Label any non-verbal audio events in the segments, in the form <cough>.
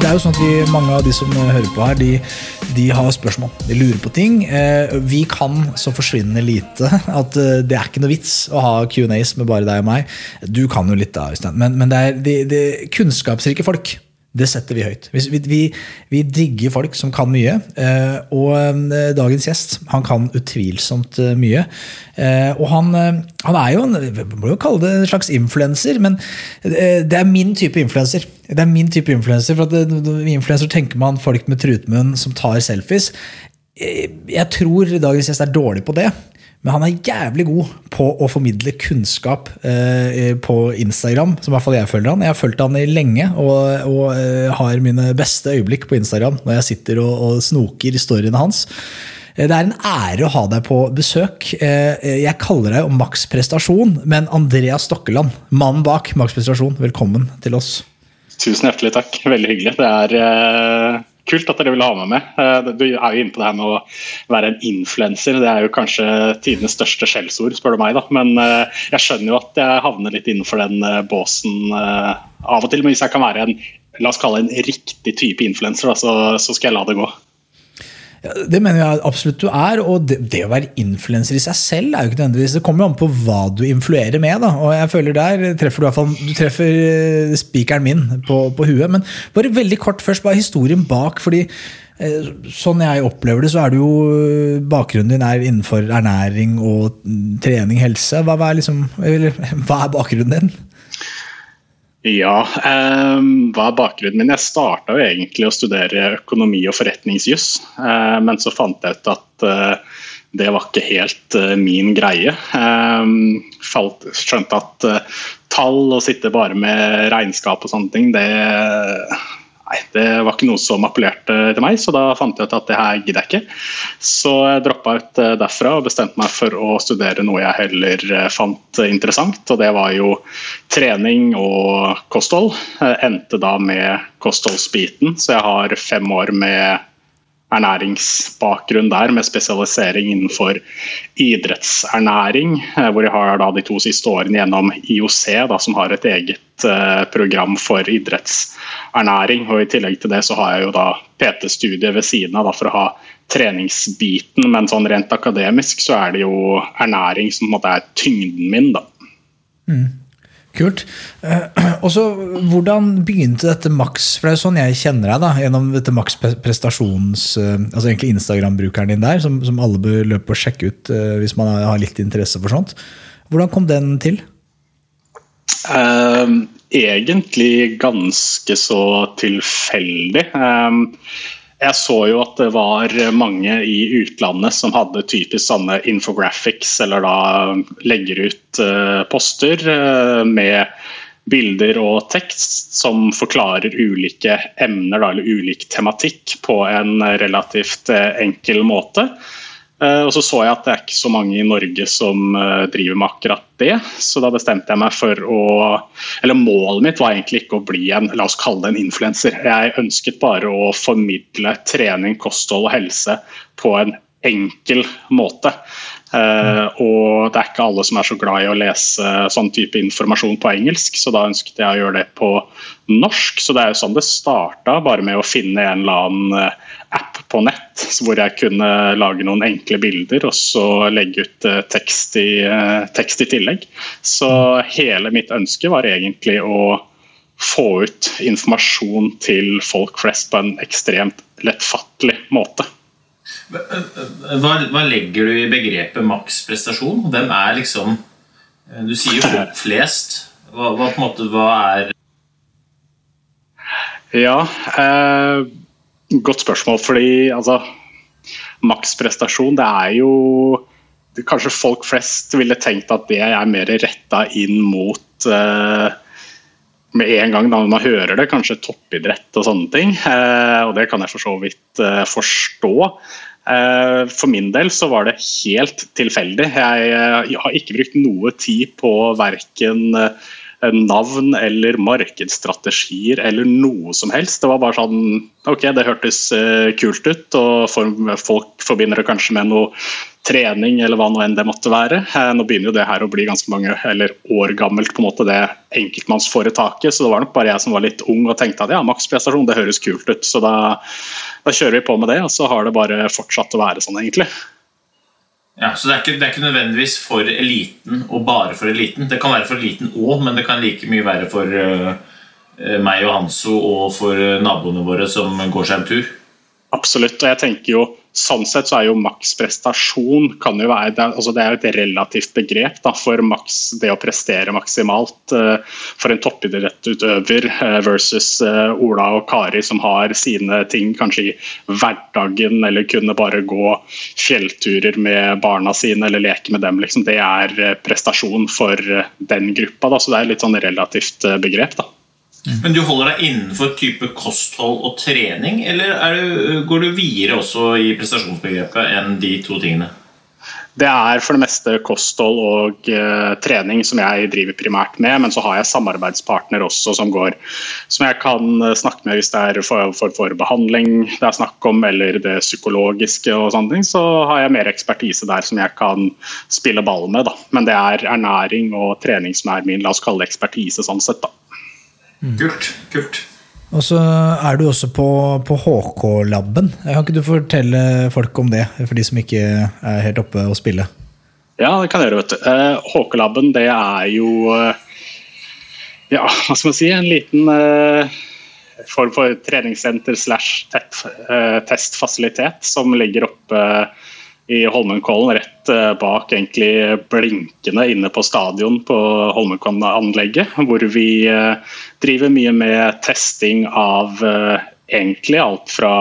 Det er jo sånn at vi, Mange av de som hører på her, de, de har spørsmål. De lurer på ting. Eh, Vi kan så forsvinnende lite at eh, det er ikke noe vits å ha Q&As med bare deg og meg. Du kan jo litt, da, Øystein, men, men det er de, de kunnskapsrike folk. Det setter vi høyt. Vi, vi, vi digger folk som kan mye. eh, Og eh, dagens gjest han kan utvilsomt eh, mye. Og han, han er jo en må jo kalle det en slags influenser, men det er min type influenser. Det er min type influenser, for at influenser tenker man folk med trutmunn som tar selfies. Jeg tror dagens gjest er dårlig på det. Men han er jævlig god på å formidle kunnskap eh, på Instagram. Som i hvert fall jeg følger han. Jeg har fulgt han i lenge og, og eh, har mine beste øyeblikk på Instagram når jeg sitter og, og snoker historiene hans. Eh, Det er en ære å ha deg på besøk. Eh, Jeg kaller deg jo Prestasjon, men Andreas Stokkeland, mannen bak Maks Prestasjon, velkommen til oss. Tusen hjertelig takk. Veldig hyggelig. Det er eh, kult at dere ville ha meg med. Eh, du er jo inne på det her med å være en influenser. Det er jo kanskje tidenes største skjellsord, spør du meg. da. Men eh, jeg skjønner jo at jeg havner litt innenfor den eh, båsen av og til. Men hvis jeg kan være en la oss kalle en riktig type influenser, så, så skal jeg la det gå. Ja, det mener jeg absolutt du er, og det, det å være influenser i seg selv er jo ikke nødvendigvis Det kommer jo an på hva du influerer med, da. Og jeg føler der treffer du i Du treffer eh, spikeren min på, på huet. Men bare veldig kort først, bare historien bak. fordi eh, Sånn jeg opplever det, så er det jo eh, bakgrunnen din er innenfor ernæring og mm, trening, helse. Hva, hva, er, liksom, eller, <laughs> hva er bakgrunnen din? Ja, ehm, hva er bakgrunnen min? Jeg starta jo egentlig å studere økonomi og forretningsjuss, eh, men så fant jeg ut at eh, det var ikke helt eh, min greie. Ehm, falt, skjønte at tall og sitte bare med regnskap og sånne ting, det, nei, det var ikke noe som appellerte til meg, så da fant jeg ut at det her gidder jeg ikke. Så jeg droppa ut eh, derfra og bestemte meg for å studere noe jeg heller eh, fant interessant, og det var jo trening og kosthold. Jeg endte da med kostholdsbiten, så jeg har fem år med ernæringsbakgrunn der, med spesialisering innenfor idrettsernæring. eh, Hvor jeg har da de to siste årene gjennom IOC, da, som har et eget program for idrettsernæring. Og I tillegg til det så har jeg jo da PT-studiet ved siden av da, for å ha treningsbiten, men sånn rent akademisk så er det jo ernæring som på en måte er tyngden min. da. Kult. Eh, <clears throat> og så, Hvordan begynte dette Max? For det er jo sånn jeg kjenner deg, da, gjennom dette Max prestasjons... eh, altså egentlig Instagram-brukeren din der, som, som alle bør løpe og sjekke ut eh, hvis man har litt interesse for sånt. Hvordan kom den til? Ehm, egentlig ganske så tilfeldig. Um, jeg så jo at det var mange i utlandet som hadde typisk sånne infographics, eller da legger ut uh, poster uh, med bilder og tekst som forklarer ulike emner da, eller ulik tematikk på en relativt uh, enkel måte. Eh, Og så så jeg at det er ikke så mange i Norge som eh, driver med akkurat det. Så da bestemte jeg meg for å Eller målet mitt var egentlig ikke å bli en la oss kalle det en influenser. Jeg ønsket bare å formidle trening, kosthold og helse på en enkel måte. Uh, og det er ikke alle som er så glad i å lese sånn type informasjon på engelsk, så da ønsket jeg å gjøre det på norsk. Så det er jo sånn det starta, bare med å finne en eller annen app på nett hvor jeg kunne lage noen enkle bilder og så legge ut uh, tekst, i, tekst i tillegg. Så hele mitt ønske var egentlig å få ut informasjon til folk flest på en ekstremt lettfattelig måte. Hva, hva, legger du i begrepet maksprestasjon? Hvem er liksom eh, Du sier <laughs> folk flest. Hva, hva, måte, hva er Ja, eh, godt spørsmål. Fordi altså Maksprestasjon, det er jo Kanskje folk flest ville tenkt at det er mer retta inn mot eh, med en gang da man hører det, kanskje toppidrett og sånne ting. Eh, og det kan jeg for så vidt eh, forstå. Eh, for min del så var det helt tilfeldig. Jeg, eh, jeg har ikke brukt noe tid på verken eh, navn eller markedsstrategier eller noe som helst. Det var bare sånn Ok, det hørtes kult ut, og folk forbinder det kanskje med noe trening eller hva nå enn det måtte være. Nå begynner jo det her å bli ganske mange eller år gammelt, på en måte det enkeltmannsforetaket. Så det var nok bare jeg som var litt ung og tenkte at ja, maksprestasjon, det høres kult ut. Så da da kjører vi på med det, og så har det bare fortsatt å være sånn, egentlig. Ja, Så det er, ikke, det er ikke nødvendigvis for eliten og bare for eliten. Det kan være for eliten òg, men det kan like mye være for uh, meg og Hanso og for naboene våre som går seg en tur. Absolutt. og jeg tenker jo Sånn sett så er jo maks prestasjon kan jo være, det, altså det er et relativt begrep da, for maks, det å prestere maksimalt uh, for en toppidrettsutøver uh, versus uh, Ola og Kari som har sine ting kanskje i hverdagen eller kunne bare gå fjellturer med barna sine eller leke med dem. Liksom. Det er prestasjon for den gruppa. Da, så det er litt sånn relativt begrep. da. Men du holder deg innenfor type kosthold og trening, eller du, går du videre også i prestasjonsbegrepet enn de to tingene? Det er for det meste kosthold og uh, trening som jeg driver primært med, men så har jeg samarbeidspartner også som går som jeg kan eh, snakke med hvis det er for, for, for behandling det er snakk om, eller det psykologiske og sånne ting. Så har jeg mer ekspertise der som jeg kan spille ball med. Da. Men det er ernæring og trening som er min la oss kalle det ekspertise sånn sett. da. Mm. Kult. kult. Og så er du også på, på HK-laben. Kan ikke du fortelle folk om det, for de som ikke er helt oppe å spille? Ja, det kan jeg gjøre. vet du. HK-laben det er jo eh, ja, hva skal man si, en liten uh, form for treningssenter slash uh, testfasilitet som ligger oppe uh, i Holmenkollen, rett eh, bak egentlig blinkende inne på stadion på Holmenkollen-anlegget. Hvor vi eh, driver mye med testing av eh, egentlig alt fra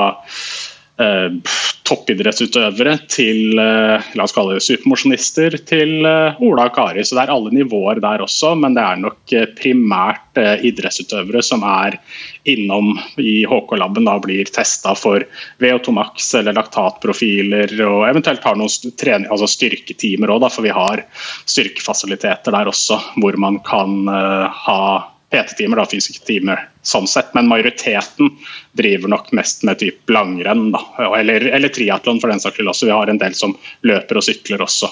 toppidrettsutøvere til eh, la oss kalle det supermosjonister til eh, Ola og Kari. Så det er alle nivåer der også, men det er nok eh, primært eh, idrettsutøvere som er innom i HK-laben og blir testa for VO2 max eller laktatprofiler, og eventuelt har noen trening, altså styrketimer òg, for vi har styrkefasiliteter der også hvor man kan eh, ha PT-timer, fysiske timer, sånn sett. Men majoriteten driver nok mest med typ langrenn, da. Eller, eller triatlon for den saks skyld også. Vi har en del som løper og sykler også.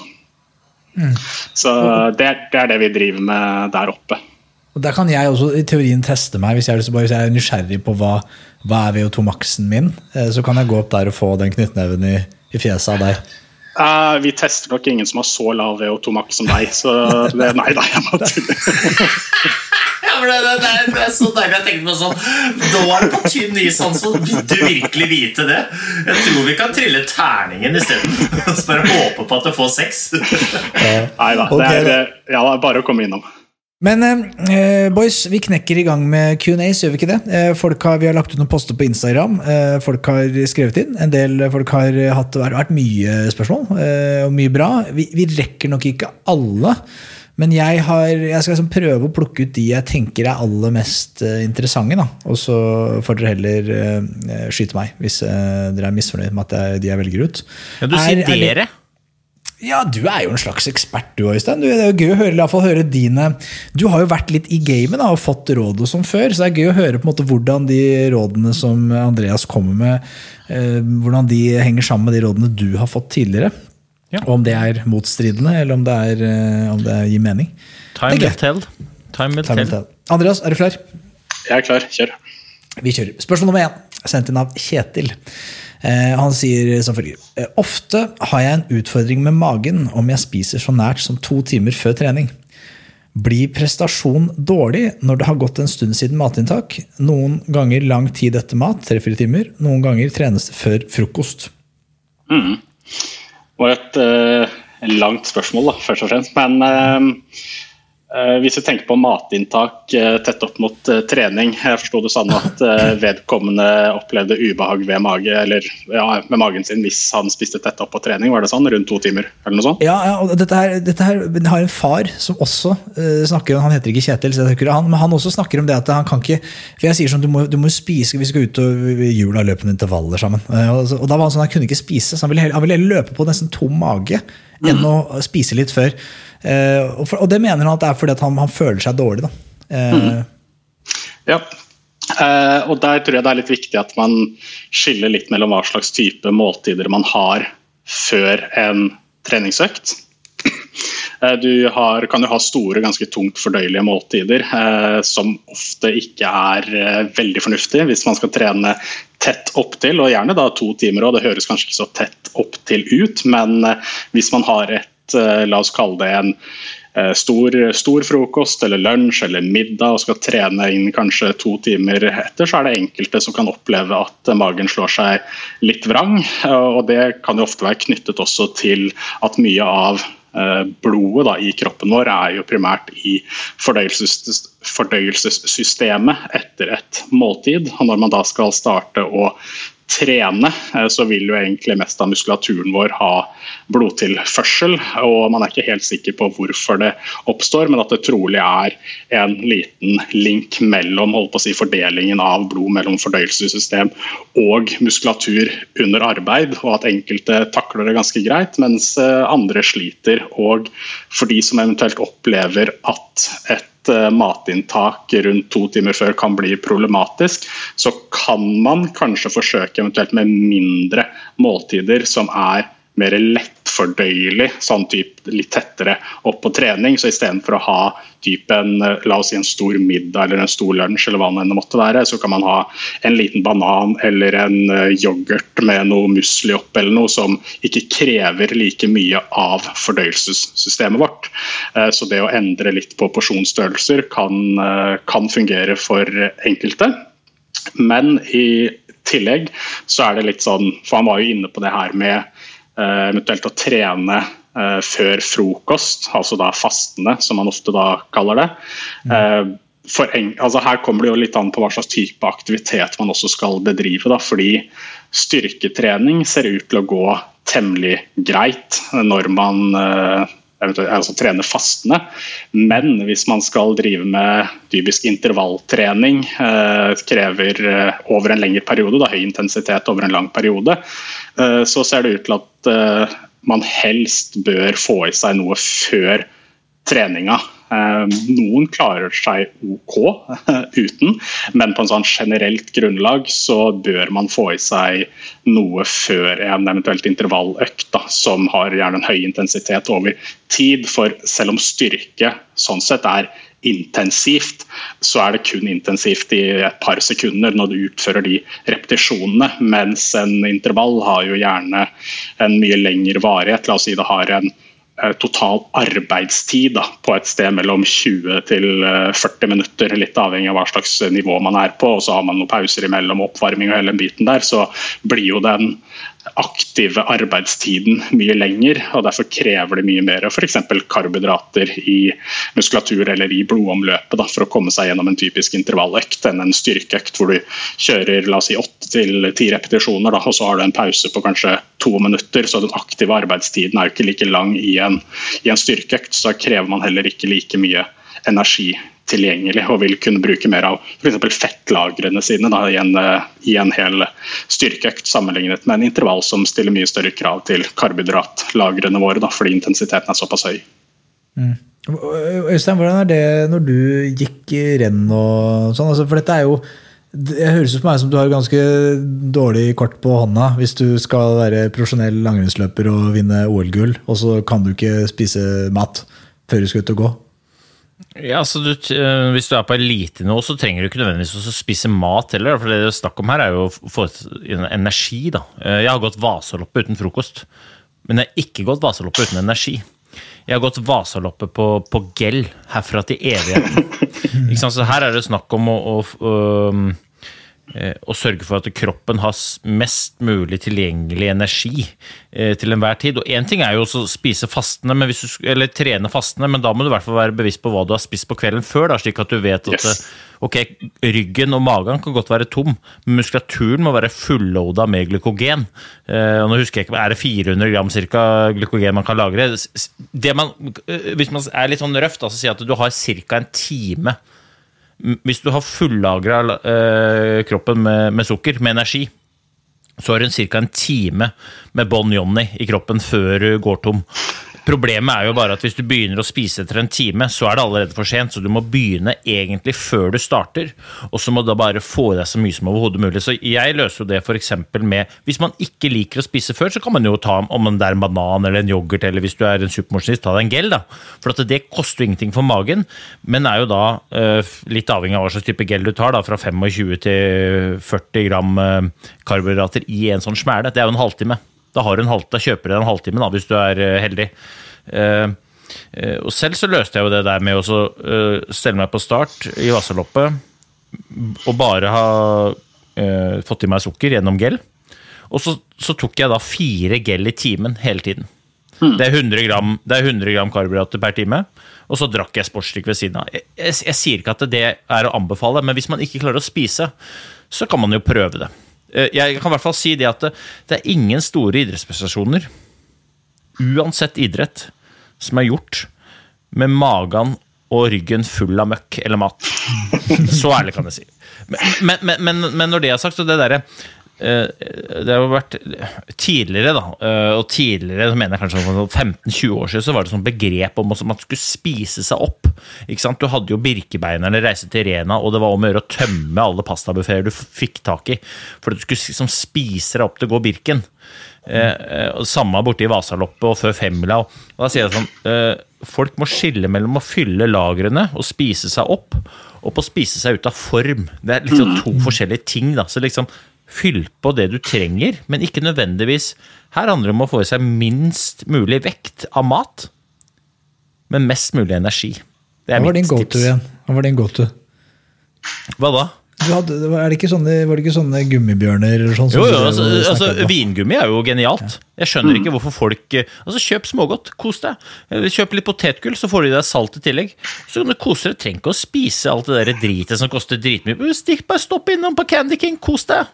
Mm. Så det, det, er det vi driver med der oppe. Og Der kan jeg også i teorien teste meg, hvis jeg, hvis jeg er nysgjerrig på hva, hva er VO2-maksen min. Eh, så kan jeg gå opp der og få den knyttneven i, i fjeset av deg. Uh, vi tester nok ingen som har så lav VO2-maks som deg, så det, nei da, jeg må <laughs> tulle. Det, det, det, er så deilig. Jeg tenkte på sånn Da er det på tynn is, Hansson. Vil du virkelig vite det? Jeg tror vi kan trille terningen isteden. Og bare håpe på at du får seks. Nei da. Det er ja, bare å komme innom. Men eh, boys, vi knekker i gang med Q&As, gjør vi ikke det? Eh, folk har, vi har lagt ut noen poster på Instagram. Eh, folk har skrevet inn. En del folk har hatt, vært mye spørsmål, eh, og mye bra. Vi, vi, rekker nok ikke alle. Men jeg, har, jeg skal liksom prøve å plukke ut de jeg tenker er aller mest uh, interessante. Da. Og så får dere heller uh, skyte meg hvis uh, dere er misfornøyd med at jeg, de jeg velger ut. Ja, Du sier er, dere? Ja, du er jo en slags ekspert du Øystein. Det er jo gøy å høre, i hvert fall høre dine Du har jo vært litt i gamet og fått råd og sånn før, så det er gøy å høre på en måte hvordan de rådene som Andreas kommer med, eh, hvordan de henger sammen med de rådene du har fått tidligere. Ja. Og om det er motstridende, eller om det, er, eh, om det gir mening. Time er will tell. Time will Time tell. tell. Andreas, er du klar? Jeg er klar. Kjør. Vi kjører. Spørsmål nummer én, sendt inn av Kjetil. Eh, han sier som følger. Eh, Ofte har jeg en utfordring med magen om jeg spiser så nært som to timer før trening. Blir prestasjon dårlig når det har gått en stund siden matinntak? Noen ganger lang tid etter mat, tre-fire timer. Noen ganger trenes det før frokost. Det var et eh, langt spørsmål, da, først og fremst. Men eh, hvis vi tenker på matinntak eh, tett opp mot eh, trening Jeg forsto det sånn at eh, vedkommende opplevde ubehag ved mage, eller ja, med magen sin hvis han spiste tett opp på trening. Var det sånn? Rundt to timer? eller noe sånt? Ja, ja og dette her, dette her har en far som også uh, snakker om Han heter ikke Kjetil, han, men han også snakker om det at han kan ikke For jeg sier sånn, du må, du må spise Vi skal ut og jula løpe noen intervaller sammen. Uh, og, og da var han sånn, han kunne ikke spise, så han ville, heller- han ville løpe på nesten tom mage enn å spise litt før. Eh, og, for, og det mener han at det er fordi han, han føler seg dårlig. da. Eh, Ja. Eh, og der tror jeg det er litt viktig at man skiller litt mellom hva slags type måltider man har før en treningsøkt. Du har, kan jo ha store, ganske tungt fordøyelige måltider eh, som ofte ikke er eh, veldig fornuftig hvis man skal trene tett opptil, og gjerne da to timer. og Det høres kanskje ikke så tett opptil ut, men eh, hvis man har et, la oss kalle det en eh, stor, stor frokost eller lunsj eller middag og skal trene inn kanskje to timer etter, så er det enkelte som kan oppleve at eh, magen slår seg litt vrang. eh, Og det kan jo ofte være knyttet også til at mye av eh, blodet da, i kroppen vår er jo primært i fordøyelses, fordøyelsessystemet etter et måltid. Og når man da skal starte å trene, eh, så vil jo egentlig mest av muskulaturen vår ha blodtilførsel. Og man er ikke helt sikker på hvorfor det oppstår, men at det trolig er en liten link mellom holdt på å si, fordelingen av blod mellom fordøyelsessystem og muskulatur under arbeid, og at enkelte takler det ganske greit, mens eh, andre sliter. Og for de som eventuelt opplever at et eh, matinntak rundt to timer før kan bli problematisk, så kan man kanskje forsøke eventuelt med mindre måltider som er mer lettfordøyelig, sånn typ litt tettere opp på trening. Så istedenfor å ha typ en, eh, la oss si en stor middag eller en stor lunsj, eller hva det måtte være, så kan man ha en liten banan eller en eh, yoghurt med noe musli opp, eller noe som ikke krever like mye av fordøyelsessystemet vårt. Eh, Så det å endre litt på porsjonsstørrelser kan, kan fungere for enkelte. Men i tillegg så er det litt sånn For han var jo inne på det her med eventuelt å trene eh, før frokost, altså da fastende, som man ofte da kaller det. Eh, for en, altså her kommer det jo litt an på hva slags type aktivitet man også skal bedrive. Da, fordi styrketrening ser ut til å gå temmelig greit når man eh, altså trene fastende. Men hvis man skal drive med typisk intervalltrening, eh, krever eh, over en lengre periode, da, høy intensitet over en lang periode, eh, så ser det ut til at eh, man helst bør få i seg noe før treninga. Eh, Noen klarer seg ok <laughs> uten, men på en sånn generelt grunnlag så bør man få i seg noe før en eventuelt intervalløkt, da, som har gjerne en høy intensitet over tid. For selv om styrke sånn sett er intensivt, så er det kun intensivt i et par sekunder når du utfører de repetisjonene, mens en intervall har jo gjerne en mye lengre varighet. La oss si det har en total arbeidstid da, på et sted mellom 20 til eh, 40 minutter, litt avhengig av hva slags nivå man er på. og Så har man noen pauser imellom oppvarming og hele den biten der, så blir jo den aktive arbeidstiden mye lenger. og Derfor krever det mye mer f.eks. karbohydrater i muskulatur eller i blodomløpet da, for å komme seg gjennom en typisk intervalløkt enn en styrkeøkt hvor du kjører la oss si, 8 til 10 repetisjoner, da, og så har du en pause på kanskje to minutter. Så den aktive arbeidstiden er jo ikke like lang i en, i en styrkeøkt, så krever man heller ikke like mye energi tilgjengelig og vil kunne bruke mer av f.eks. fettlagrene sine da, i, en, eh, i en hel styrkeøkt, sammenlignet med en intervall som stiller mye større krav til karbohydratlagrene våre, da, fordi intensiteten er såpass høy. Mm. Øystein, hvordan er det når du gikk renn og sånn? Altså, for dette er jo det høres ut for meg som du har ganske dårlig kort på hånda hvis du skal være profesjonell langrennsløper og vinne OL-gull, og så kan du ikke spise mat før du skal ut og gå. Ja, så du, eh, Hvis du er på elitenivå, så trenger du ikke nødvendigvis å spise mat heller. for Det det er snakk om her, er jo å få energi. da. Eh, jeg har gått Vasaloppet uten frokost, men jeg har ikke gått Vasaloppet uten energi. Jeg har gått Vasaloppet på, på gel herfra til evigheten. <laughs> så her er det snakk om å, å, å Eh, og sørge for at kroppen har mest mulig tilgjengelig energi eh, til enhver tid. Og Én ting er jo å spise fastende, du, eller trene fastende, men da må du i hvert fall være bevisst på hva du har spist på kvelden før, da, slik at du vet at yes. ok, ryggen og magen kan godt være tom, men muskulaturen må være fulloada med glykogen. Eh, og nå husker jeg ikke, Er det 400 gram cirka, glykogen man kan lagre? Det man, hvis man er litt sånn røft, sier jeg at du har ca. en time hvis du har fullagra eh, kroppen med, med, sukker, med energi, så har du ca. en time med Bon Johnny i kroppen før du går tom. Problemet er jo bare at hvis du begynner å spise etter en time, så er det allerede for sent. Så du må begynne egentlig før du starter, og så må du da bare få i deg så mye som overhodet mulig. Så jeg løser jo det f.eks. med Hvis man ikke liker å spise før, så kan man jo ta om det er en banan eller en yoghurt, eller hvis du er en supermosjonist, ta deg en gel, da. For det koster jo ingenting for magen, men er jo da uh, litt avhengig av hva slags type gel du tar, da, fra 25 til 40 gram uh, karbohydrater i en sånn smæle. Det er jo en halvtime. Da, har du en halv, da kjøper du en halvtime da, hvis du er uh, heldig. Uh, uh, og selv så løste jeg jo det der med å stelle meg på start i Vasaloppet og bare ha fått i meg sukker gjennom gel. Og så, så, tok jeg da fire gel i timen hele tiden. Mm. Det, er 100 gram, det er 100 gram karbohydrater per time. Og så drakk jeg sportsdrikk ved siden av. Jeg, jeg, jeg, sier ikke at det er å anbefale, men hvis man ikke klarer å spise, så kan man jo prøve det. Eh, jeg kan i hvert fall si det at det, er ingen store idrettsprestasjoner, uansett idrett, som er gjort med magen og ryggen full av møkk eller mat. Så ærlig kan jeg si. Men, men, men, men når det er sagt, så det derre det har vært tidligere, da, eh, og tidligere så mener jeg kanskje 15-20 år siden, så var det sånn begrep om at man skulle spise seg opp. Ikke sant? Du hadde jo Birkebeinerne reise til Rena, og det var om å gjøre å tømme alle pastabuffeer du fikk tak i. For du skulle liksom spise deg opp til å gå Birken. Mm. Samme borte i Vasaloppet og før femmila. Og da sier jeg sånn eh, Folk må skille mellom å fylle lagrene og spise seg opp, og på å spise seg ut av form. Det er liksom to <clears throat> forskjellige ting. da, så liksom Fyll på det du trenger, men ikke nødvendigvis Her handler det om å få i seg minst mulig vekt av mat, men mest mulig energi. Det er Hva var mitt din tips. Igjen? Hva var din go-to? Hva da? Hadde, det ikke sånne, var det ikke sånne gummibjørner? Sånn jo, jo, altså, altså Vingummi er jo genialt. Jeg skjønner ikke hvorfor folk Altså, Kjøp smågodt, kos deg. Kjøp litt potetgull, så får du i deg salt i tillegg. Så kan du kose deg. Trenger ikke å spise alt det der dritet som koster dritmye. Stikk, bare stopp innom på Candy King, kos deg.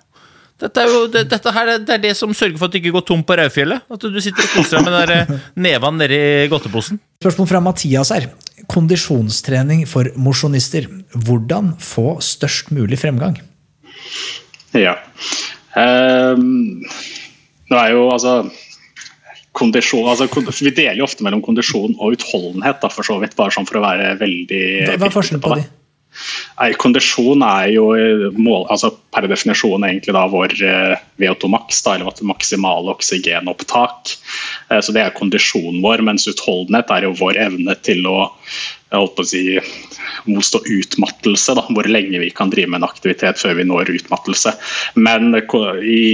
Dette, er jo, det, dette her, det er det som sørger for at du ikke går tom på Raufjellet. At du sitter og koser deg med den eh, neven nedi godteposen. Spørsmål fra Mathias her. Kondisjonstrening for mosjonister. Hvordan få størst mulig fremgang? Ja. Um, det er jo altså kondisjon altså, Vi deler jo ofte mellom kondisjon og utholdenhet, da, for så vidt. Bare sånn for å være veldig Hva, er forskjellen på de? Kondisjon er jo mål, altså per definisjon egentlig da vår eh, VO2 max, eller vårt maksimale oksygenopptak. Eh, så Det er kondisjonen vår, mens utholdenhet er jo vår evne til å holdt på å si, motstå utmattelse. Da, hvor lenge vi kan drive med en aktivitet før vi når utmattelse. Men i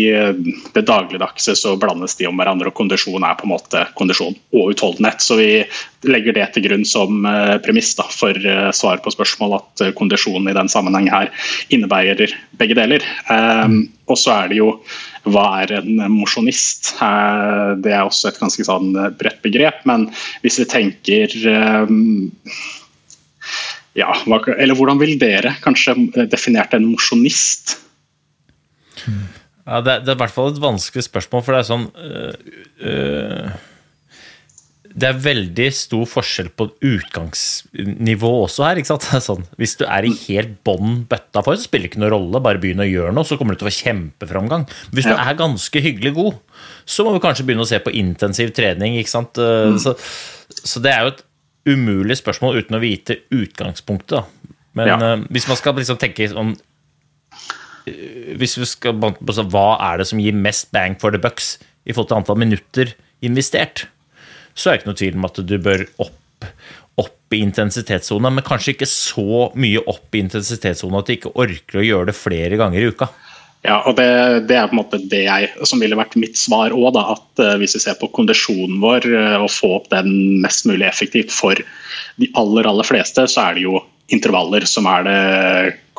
det dagligdagse så blandes de om hverandre, og kondisjon er på en måte kondisjon og utholdenhet. Så vi legger det til grunn som eh, premiss da, for eh, svar på spørsmål at kondisjonen i den sammenheng her innebærer begge deler. Um, og så er det jo hva er en mosjonist? Det er også et ganske sånn bredt begrep. Men hvis vi tenker um, ja, Eller hvordan vil dere kanskje definert en mosjonist? Ja, det, det, er i hvert fall et vanskelig spørsmål, for det er sånn øh, øh, det er veldig stor forskjell på utgangsnivå også her. ikke sant? Sånn, hvis du er i helt bånn bøtta for, så spiller det ikke noen rolle. Bare begynn å gjøre noe, så kommer du til å få kjempeframgang. Hvis du Ja. er ganske hyggelig god, så må vi kanskje begynne å se på intensiv trening. ikke sant? Mm. Så, så det er jo et umulig spørsmål uten å vite utgangspunktet. da. Men Ja. uh, hvis man skal liksom tenke sånn eh, Hvis vi skal sånn, hva er det som gir mest bang for the bucks i forhold til antall minutter investert, så er det ikke noe tvil om at du bør opp, opp i intensitetssona, men kanskje ikke så mye opp i intensitetssona at du ikke orker å gjøre det flere ganger i uka. Ja, og det, det er på en måte det jeg, som ville vært mitt svar òg. At eh, hvis vi ser på kondisjonen vår eh, og få opp den mest mulig effektivt for de aller aller fleste, så er det jo intervaller som er det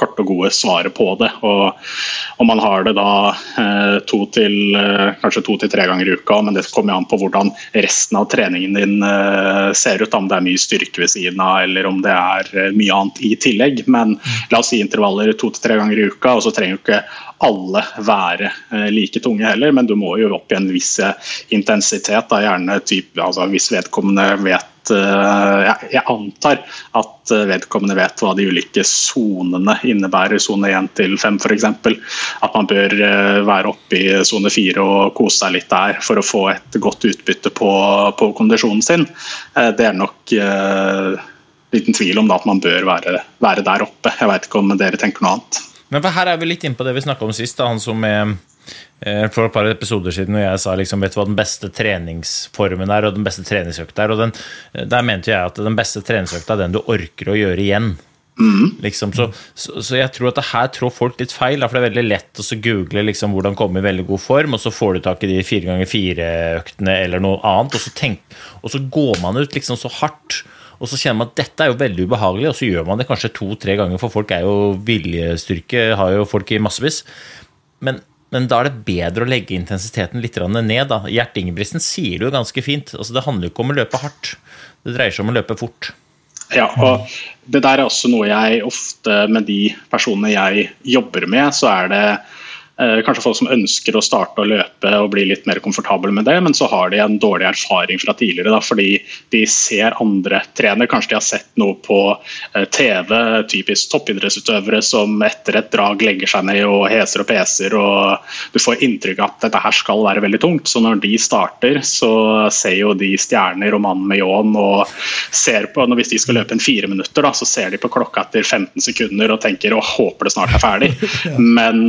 korte og gode svaret på det. Og om man har det da eh, to til, eh, kanskje to til tre ganger i uka, men det kommer an på hvordan resten av treningen din eh, ser ut. Om det er mye styrke ved siden av eller om det er mye annet i tillegg. Men la oss si intervaller to til tre ganger i uka, og så trenger jo ikke alle være like tunge heller, men du må jo opp i en viss intensitet. Da, gjerne typ, altså, hvis vedkommende vet jeg, antar at vedkommende vet hva de ulike sonene innebærer, sone 1 til 5 f.eks. At man bør eh, være oppe i sone 4 og kose seg litt der for å få et godt utbytte på, på kondisjonen sin. Eh, Det er nok eh, liten tvil om da, at man bør være, være der oppe. Jeg vet ikke om dere tenker noe annet. Men for her er vi litt inne på det vi snakka om sist. Da, han som eh, For et par episoder siden når jeg sa liksom, vet du hva den beste treningsformen er, og den beste treningsøkta er. og den, Der mente jeg at den beste treningsøkta er den du orker å gjøre igjen. Liksom, så, så, så jeg tror at det her trår folk litt feil. For det er veldig lett å google liksom, hvordan komme i veldig god form, og så får du tak i de fire ganger fire-øktene eller noe annet, og så, tenk, og så går man ut liksom så hardt. Og så kjenner man at dette er jo veldig ubehagelig, og så gjør man det kanskje to-tre ganger, for folk er jo viljestyrke, har jo folk i massevis. Men, men da er det bedre å legge intensiteten litt ned. da. Gjert Ingebrigtsen sier det jo ganske fint. altså Det handler jo ikke om å løpe hardt, det dreier seg om å løpe fort. Ja, og det der er også noe jeg ofte med de personene jeg jobber med, så er det kanskje folk som ønsker å starte å løpe og bli litt mer komfortable med det, men så har de en dårlig erfaring fra tidligere. Da, fordi de ser andre trene. Kanskje de har sett noe på eh, TV, typisk toppidrettsutøvere som etter et drag legger seg ned og heser og peser, og du får inntrykk av at dette her skal være veldig tungt. Så når de starter, så ser jo de stjerner og mannen med ljåen og ser på, når Hvis de skal løpe en fire minutter, da, så ser de på klokka etter 15 sekunder og tenker og håper det snart er ferdig. <laughs> Men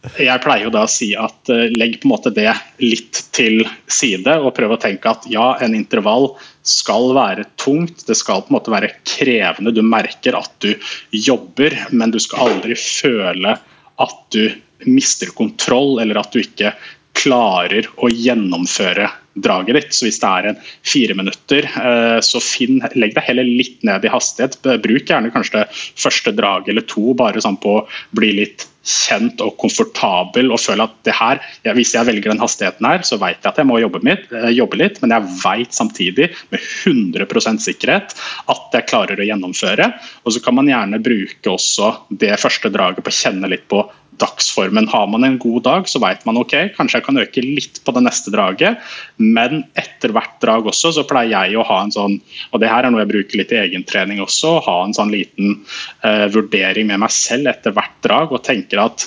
jeg pleier jo da å si at uh, legg på en måte det litt til side og prøv å tenke at ja, en intervall skal være tungt, det skal på en måte være krevende. Du merker at du jobber, men du skal aldri føle at du mister kontroll eller at du ikke klarer å gjennomføre draget ditt. Så hvis det er en fire minutter, eh, så finn, legg deg heller litt ned i hastighet. Bruk gjerne kanskje det første draget eller to, bare sånn på å bli litt kjent og komfortabel og føle at det her, ja, hvis jeg velger den hastigheten her, så vet jeg at jeg må jobbe, mitt, eh, jobbe litt, men jeg vet samtidig med 100% sikkerhet at jeg klarer å gjennomføre. Og så kan man gjerne bruke også det første draget på å kjenne litt på dagsformen. Har man en god dag, så vet man ok, kanskje jeg kan øke litt på det neste draget, men etter hvert drag også, så pleier jeg å ha en sånn, og det her er noe jeg bruker litt i egentrening også, ha en sånn liten uh, vurdering med meg selv etter hvert drag, og tenker at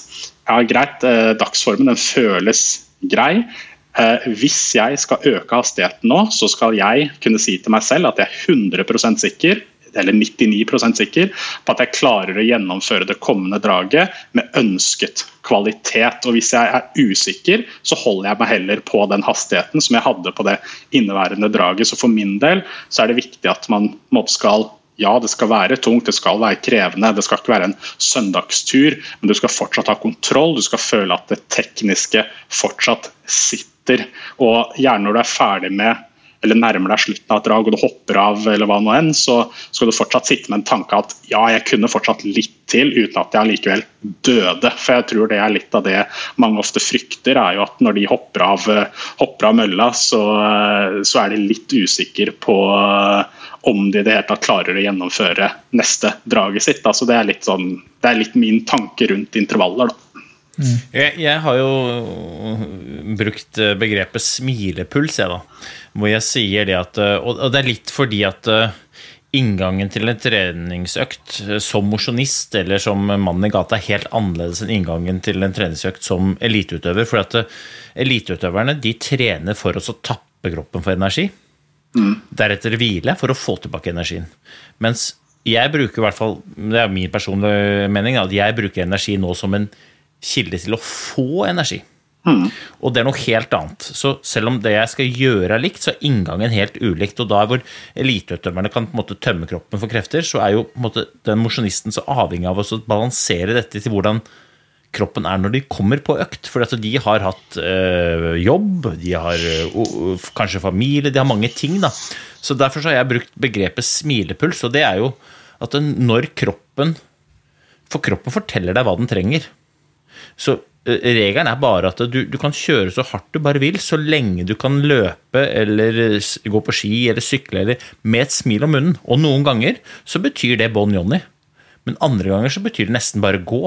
ja, greit, uh, dagsformen den føles grei. Uh, hvis jeg skal øke hastigheten nå, så skal jeg kunne si til meg selv at jeg er 100% sikker eller 99% sikker på at jeg klarer å gjennomføre det kommende draget med ønsket kvalitet. Og Hvis jeg er usikker, så holder jeg meg heller på den hastigheten som jeg hadde på det inneværende draget. Så For min del så er det viktig at man skal ja, det skal være tungt, det skal være krevende, det skal ikke være en søndagstur, men du skal fortsatt ha kontroll, du skal føle at det tekniske fortsatt sitter. Og gjerne når du er ferdig med eller nærmer deg slutten av et drag og du hopper av, eller hva nå enn, så skal du fortsatt sitte med en tanke at ja, jeg kunne fortsatt litt til uten at jeg allikevel døde. For jeg tror det er litt av det mange ofte frykter, er jo at når de hopper av, hopper av mølla, så, så, er de litt usikre på om de i det hele tatt klarer å gjennomføre neste draget sitt. Altså det, er sånn, det er litt min tanke rundt intervaller. da. Jeg, jeg har jo brukt eh, begrepet smilepuls, jeg, da. Hvor jeg sier det at eh, Og det er litt fordi at eh, inngangen til en treningsøkt som mosjonist eller som mann i gata er helt annerledes enn inngangen til en treningsøkt som eliteutøver. For at eliteutøverne de trener for oss å tappe kroppen for energi. Deretter hvile for å få tilbake energien. Mens jeg bruker i hvert fall, det er min personlige mening, at jeg bruker energi nå som en kilde til å få energi. Og det er noe helt annet. Så selv om det jeg skal gjøre er likt, så er inngangen helt ulikt. Og da hvor eliteutøverne kan på en måte tømme kroppen for krefter, så er jo måte den mosjonisten så avhengig av å balansere dette til hvordan kroppen er når de kommer på økt. For altså, de har hatt øh, jobb, de har øh, kanskje familie, de har mange ting. da. Så derfor så har jeg brukt begrepet smilepuls, og det er jo at når kroppen For kroppen forteller deg hva den trenger. Så eh, regelen er bare at du, du kan kjøre så hardt du bare vil, så lenge du kan løpe eller eh, gå på ski eller sykle eller med et smil om munnen. Og noen ganger så betyr det Bon Johnny, men andre ganger så betyr det nesten bare gå.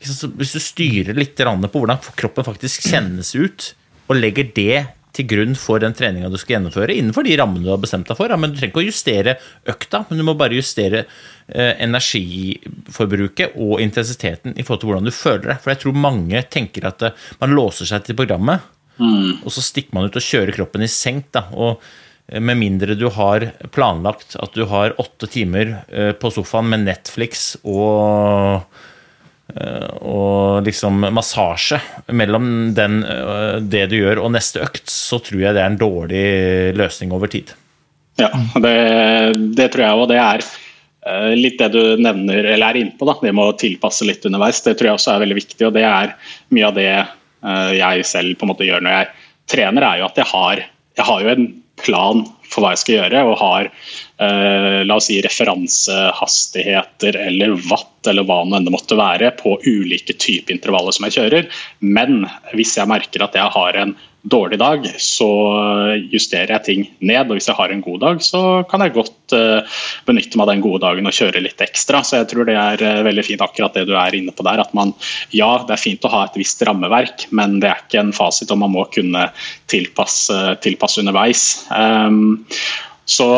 Hvis du styrer litt på hvordan kroppen faktisk kjennes ut, og legger det til grunn for den treninga du skal gjennomføre, innenfor de rammene du har bestemt deg for. Ja, men Du trenger ikke å justere økta, men du må bare justere eh, energiforbruket og intensiteten i forhold til hvordan du føler deg. For jeg tror mange tenker at eh, man låser seg til programmet, og så stikker man ut og kjører kroppen i senk. Da. Og eh, med mindre du har planlagt at du har åtte timer på sofaen med Netflix og og liksom massasje mellom den, eh, det du gjør og neste økt, så tror jeg det er en dårlig løsning over tid. Ja, det, det tror jeg òg. Det er eh, litt det du nevner, eller er inne på, da. det med å tilpasse litt underveis. Det tror jeg også er veldig viktig, og det er mye av det eh, jeg selv på en måte gjør når jeg trener, er jo at jeg har, jeg har jo en plan for hva jeg skal gjøre, og har eh, la oss si referansehastigheter eller watt eller hva det enn måtte være på ulike typer intervaller som jeg kjører. Men hvis jeg merker at jeg har en dårlig dag, så justerer jeg ting ned. Og hvis jeg har en god dag, så kan jeg godt eh, benytte meg av den gode dagen og kjøre litt ekstra. Så jeg tror det er eh, veldig fint akkurat det du er inne på der. At man, ja, det er fint å ha et visst rammeverk, men det er ikke en fasit, og man må kunne tilpasse, tilpasse underveis. Um, så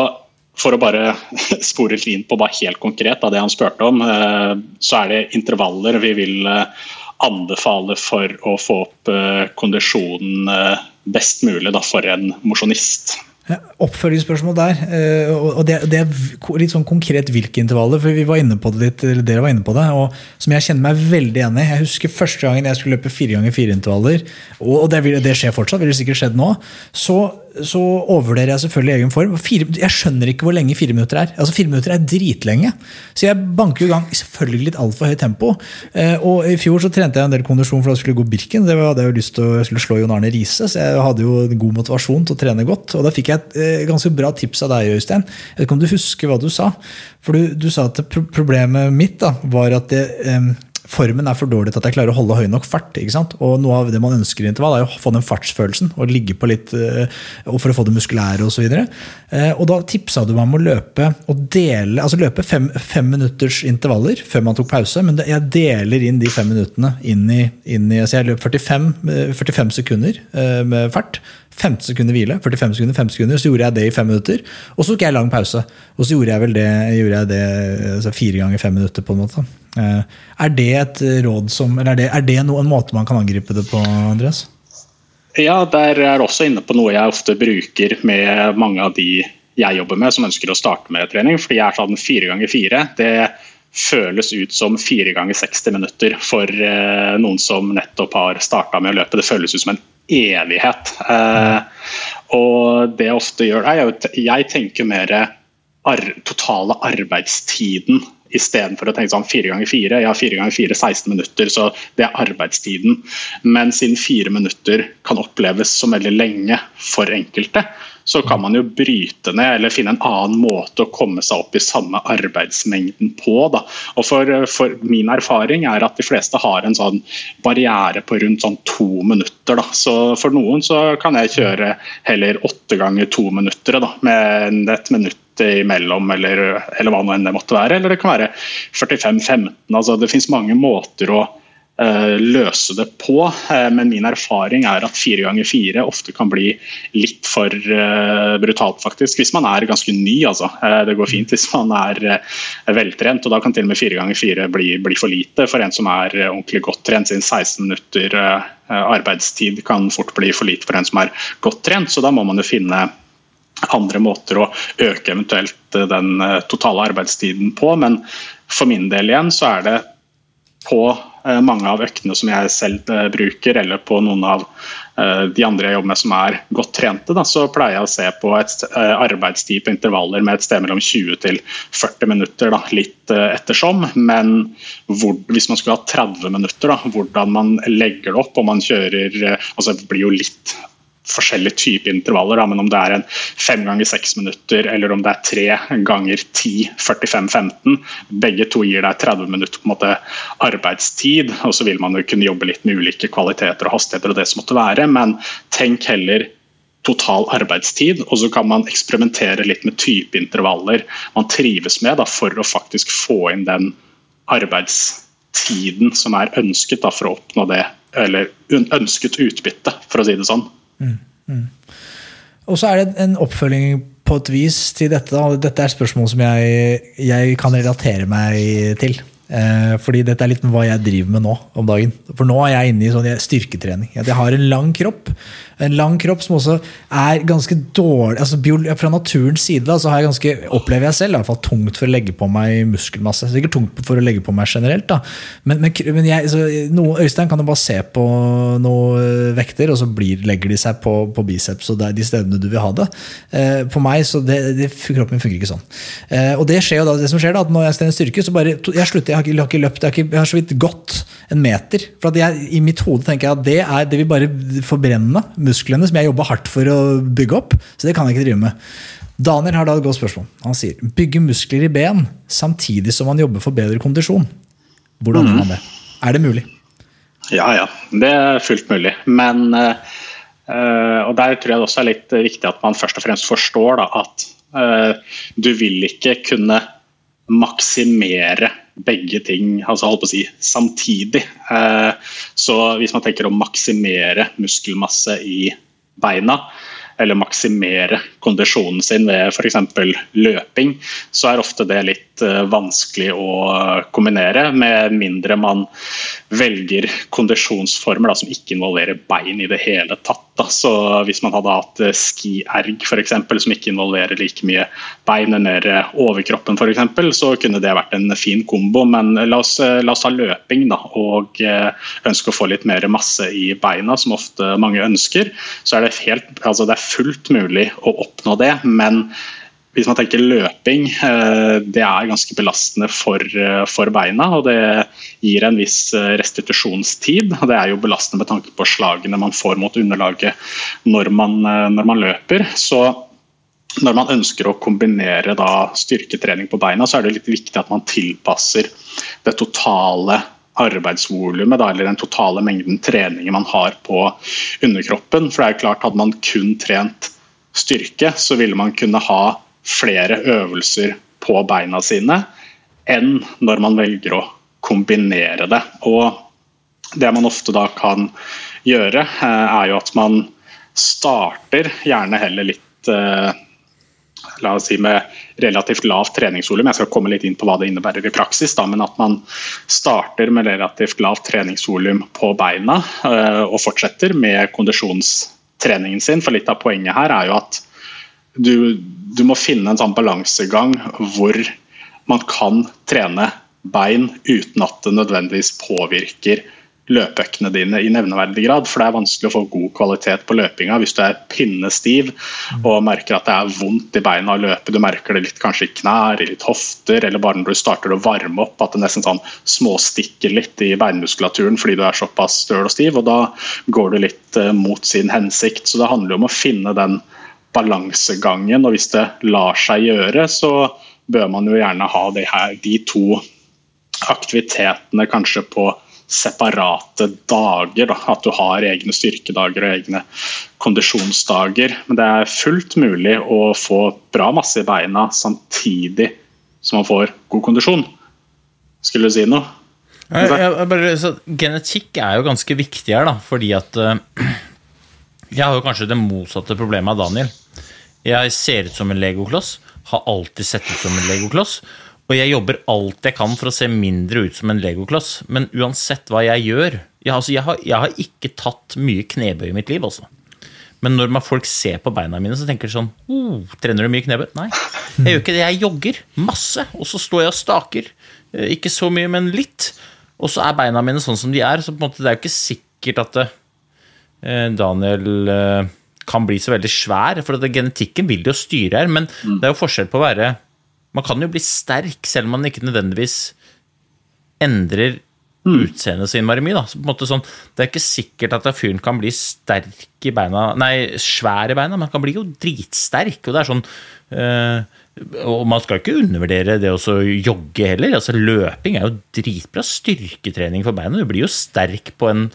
for å bare <laughs> spore litt inn på bare helt konkret av det han spurte om, eh, så er det intervaller vi vil eh, anbefale for å få opp eh, kondisjonen best mulig for en mosjonist. Oppfølgingsspørsmål der. og det, er litt sånn konkret hvilke intervaller. for vi var inne på det litt, eller Dere var inne på det, og som jeg kjenner meg veldig enig i. Jeg husker første gangen jeg skulle løpe fire ganger fire intervaller, og det, det skjer fortsatt, ville sikkert skjedd nå. Så, så overvurderer jeg selvfølgelig egen form. Fire, jeg skjønner ikke hvor lenge fire minutter er. Altså Fire minutter er dritlenge. Så jeg banker jo i gang selvfølgelig litt altfor høyt tempo. Eh, og I fjor så trente jeg en del kondisjon for da skulle gå Birken. Det hadde jeg jo lyst til å jeg skulle slå Jon Arne Riise, så jeg hadde jo god motivasjon til å trene godt. Og da fikk jeg et eh, ganske bra tips av deg, Øystein. Jeg vet ikke om du husker hva du sa? For du, du sa at problemet mitt da, var at det, em, formen er for dårlig til at jeg klarer å holde høy nok fart. ikke sant? Og Noe av det man ønsker i intervall, er å få den fartsfølelsen og ligge på litt, eh, og for å få det muskulære osv. Og, og da tipsa du meg om å løpe og dele, altså løpe fem, fem minutters intervaller før man tok pause. Men jeg deler inn de fem minuttene inn i, inn i altså Jeg løp 45, eh, 45 sekunder eh, med fart. 15 sekunder hvile, 45 sekunder, 5 sekunder, så gjorde jeg det i fem minutter. Og så tok jeg lang pause. Og så gjorde jeg vel det, jeg det altså fire ganger fem minutter. på en måte. Eh, Er det et råd som, eller er det, er det noen måte man kan angripe det på, Andreas? Ja, der er også inne på noe jeg ofte bruker med mange av de jeg jobber med som ønsker å starte med trening. Fordi jeg er sånn fire ganger fire. Det føles ut som fire ganger 60 minutter for eh, noen som nettopp har starta med å løpe. Det føles ut som en evighet. Eh, og det jeg ofte gjør, er Jeg tenker mer totale arbeidstiden istedenfor å tenke sånn fire ganger fire. Ja, fire ganger fire, 16 minutter, så det er arbeidstiden. Men siden fire minutter kan oppleves som veldig lenge for enkelte, så kan man jo bryte ned eller finne en annen måte å komme seg opp i samme arbeidsmengden på. Da. Og for, for Min erfaring er at de fleste har en sånn barriere på rundt sånn to minutter. Da. Så For noen så kan jeg kjøre heller åtte ganger to minutter, da, med et minutt imellom, eller, eller hva nå enn det måtte være. Eller det kan være 45-15. altså Det finnes mange måter å løse det på. Eh, men min erfaring er at fire ganger fire ofte kan bli litt for eh, brutalt, faktisk. Hvis man er ganske ny, altså. Det går fint hvis man er veltrent. og Da kan til og med fire ganger fire bli, for lite for en som er ordentlig godt trent. Siden 16 minutter arbeidstid kan fort bli for lite for en som er godt trent. Så da må man jo finne andre måter å øke eventuelt den totale arbeidstiden på. Men for min del igjen så er det på Eh, mange av øktene som jeg selv eh, bruker, eller på noen av eh, de andre jeg jobber med som er godt trente, da, så pleier jeg å se på et arbeidstid på intervaller med et sted mellom 20 til 40 minutter, da, litt ettersom. Men hvor, hvis man skulle ha 30 minutter, da, hvordan man legger det opp, og man kjører altså Det blir jo litt forskjellige typer intervaller, da, men om det er en fem ganger seks minutter eller om det er tre ganger 10, 45, 15, begge to gir deg 30 minutter på en måte arbeidstid. og Så vil man jo kunne jobbe litt med ulike kvaliteter og hastigheter og det som måtte være, men tenk heller total arbeidstid, og så kan man eksperimentere litt med typeintervaller man trives med da, for å faktisk få inn den arbeidstiden som er ønsket da, for å oppnå det, eller ønsket utbytte, for å si det sånn. Mm, mm. Og så er det en oppfølging på et vis til dette. Dette er spørsmål som jeg, jeg kan relatere meg til. Eh, fordi dette er litt hva jeg driver med nå om dagen. For nå er jeg inne i sånn styrketrening. Jeg har en lang kropp. En lang kropp som også er ganske dårlig altså Fra naturens side da, så har jeg ganske, opplever jeg selv i hvert fall tungt for å legge på meg muskelmasse. Sikkert tungt for å legge på meg generelt. da Men, men, men jeg, så, noe, Øystein kan jo bare se på noen vekter, og så blir, legger de seg på, på biceps og de stedene du vil ha det. Eh, på meg så det, det, kroppen min fungerer ikke sånn. Eh, og det skjer jo da, det som skjer da, at når jeg trener styrke, så bare jeg slutter. Jeg har ikke, jeg har ikke løpt, jeg har, ikke, jeg har så vidt gått en meter. For jeg, I mitt hode tenker jeg at det, er, det vil bare forbrenne musklene som jeg jobba hardt for å bygge opp. Så det kan jeg ikke drive med. Daniel har da et godt spørsmål. Han sier bygge muskler i ben samtidig som man jobber for bedre kondisjon. Hvordan gjør mm. man det? Er det mulig? Ja, ja. Det er fullt mulig. Men uh, Og der tror jeg det også er litt viktig at man først og fremst forstår da, at uh, du vil ikke kunne maksimere begge ting altså holdt på å si, samtidig. Eh, så hvis man tenker å maksimere muskelmasse i beina, eller maksimere kondisjonen sin ved f.eks. løping, så er ofte det litt eh, vanskelig å kombinere, med mindre man velger kondisjonsformer da, som ikke involverer bein i det hele tatt. Da. Så Hvis man hadde hatt eh, skierg f.eks., som ikke involverer like mye bein mer overkroppen f.eks., så kunne det vært en fin kombo. Men la oss, eh, la oss ha løping da, og ønske å få litt mer masse i beina, som ofte mange ønsker. Så er det, helt, altså det er fullt mulig å oppnå det, men hvis man tenker løping, eh, det er ganske belastende for, eh, for, beina. og Det gir en viss eh, restitusjonstid. og Det er jo belastende med tanke på slagene man får mot underlaget når man, når man løper. Så når man ønsker å kombinere styrketrening på beina, så er det litt viktig at man tilpasser det totale arbeidsvolumet, eller den totale mengden treninger man har på underkroppen. For det er jo klart Hadde man kun trent styrke, så ville man kunne ha flere øvelser på beina sine enn når man velger å kombinere det. Og det man ofte da kan gjøre, eh, er jo at man starter gjerne heller litt eh, la oss si med relativt lavt treningsvolum. Jeg skal komme litt inn på hva det innebærer i praksis, da, men at man starter med relativt lavt treningsvolum på beina eh, og fortsetter med kondisjonstreningen sin. For litt av poenget her er jo at du, du må finne en sånn balansegang hvor man kan trene bein uten at det nødvendigvis påvirker løpeøktene dine i nevneverdig grad. For det er vanskelig å få god kvalitet på løpinga hvis du er pinnestiv og merker at det er vondt i beina å løpe. Du merker det litt kanskje i knær, i litt hofter, eller bare når du starter å varme opp at det nesten sånn småstikker litt i beinmuskulaturen fordi du er såpass støl og stiv. og Da går du litt uh, mot sin hensikt. Så det handler om å finne den balansegangen, og hvis det lar seg gjøre, så bør man jo gjerne ha her, de to aktivitetene kanskje på separate dager. Da. At du har egne styrkedager og egne kondisjonsdager. Men det er fullt mulig å få bra masse i beina samtidig som man får god kondisjon. Skulle du si noe? Jeg, jeg, bare, så genetikk er jo ganske viktig her, da, fordi at eh, Jeg har jo kanskje det motsatte problemet av Daniel. Jeg ser ut som en legokloss, har alltid sett ut som en legokloss. Og jeg jobber alt jeg kan for å se mindre ut som en legokloss. Men uansett hva jeg gjør Jeg, altså, jeg, har, jeg har ikke tatt mye knebøy i mitt liv, altså. Men når man- folk ser på beina mine, så tenker de sånn oh, Trener du mye knebøy? Nei. Jeg gjør ikke det. Jeg jogger masse, og så står jeg og staker. Eh, Ikke så mye, men litt. Og så er beina mine sånn som de er. Så på en måte det er jo ikke sikkert at det, eh, Daniel eh, kan bli så veldig svær. For genetikken vil jo styre her, men det er jo forskjell på å være Man kan jo bli sterk selv om man ikke nødvendigvis endrer utseendet så innmari mye. Sånn, det er ikke sikkert at fyren kan bli sterk i beina Nei, svær i beina, men han kan bli jo dritsterk. Og det er sånn øh, Og man skal ikke undervurdere det å så jogge heller. Altså Løping er jo dritbra styrketrening for beina. Du blir jo sterk på en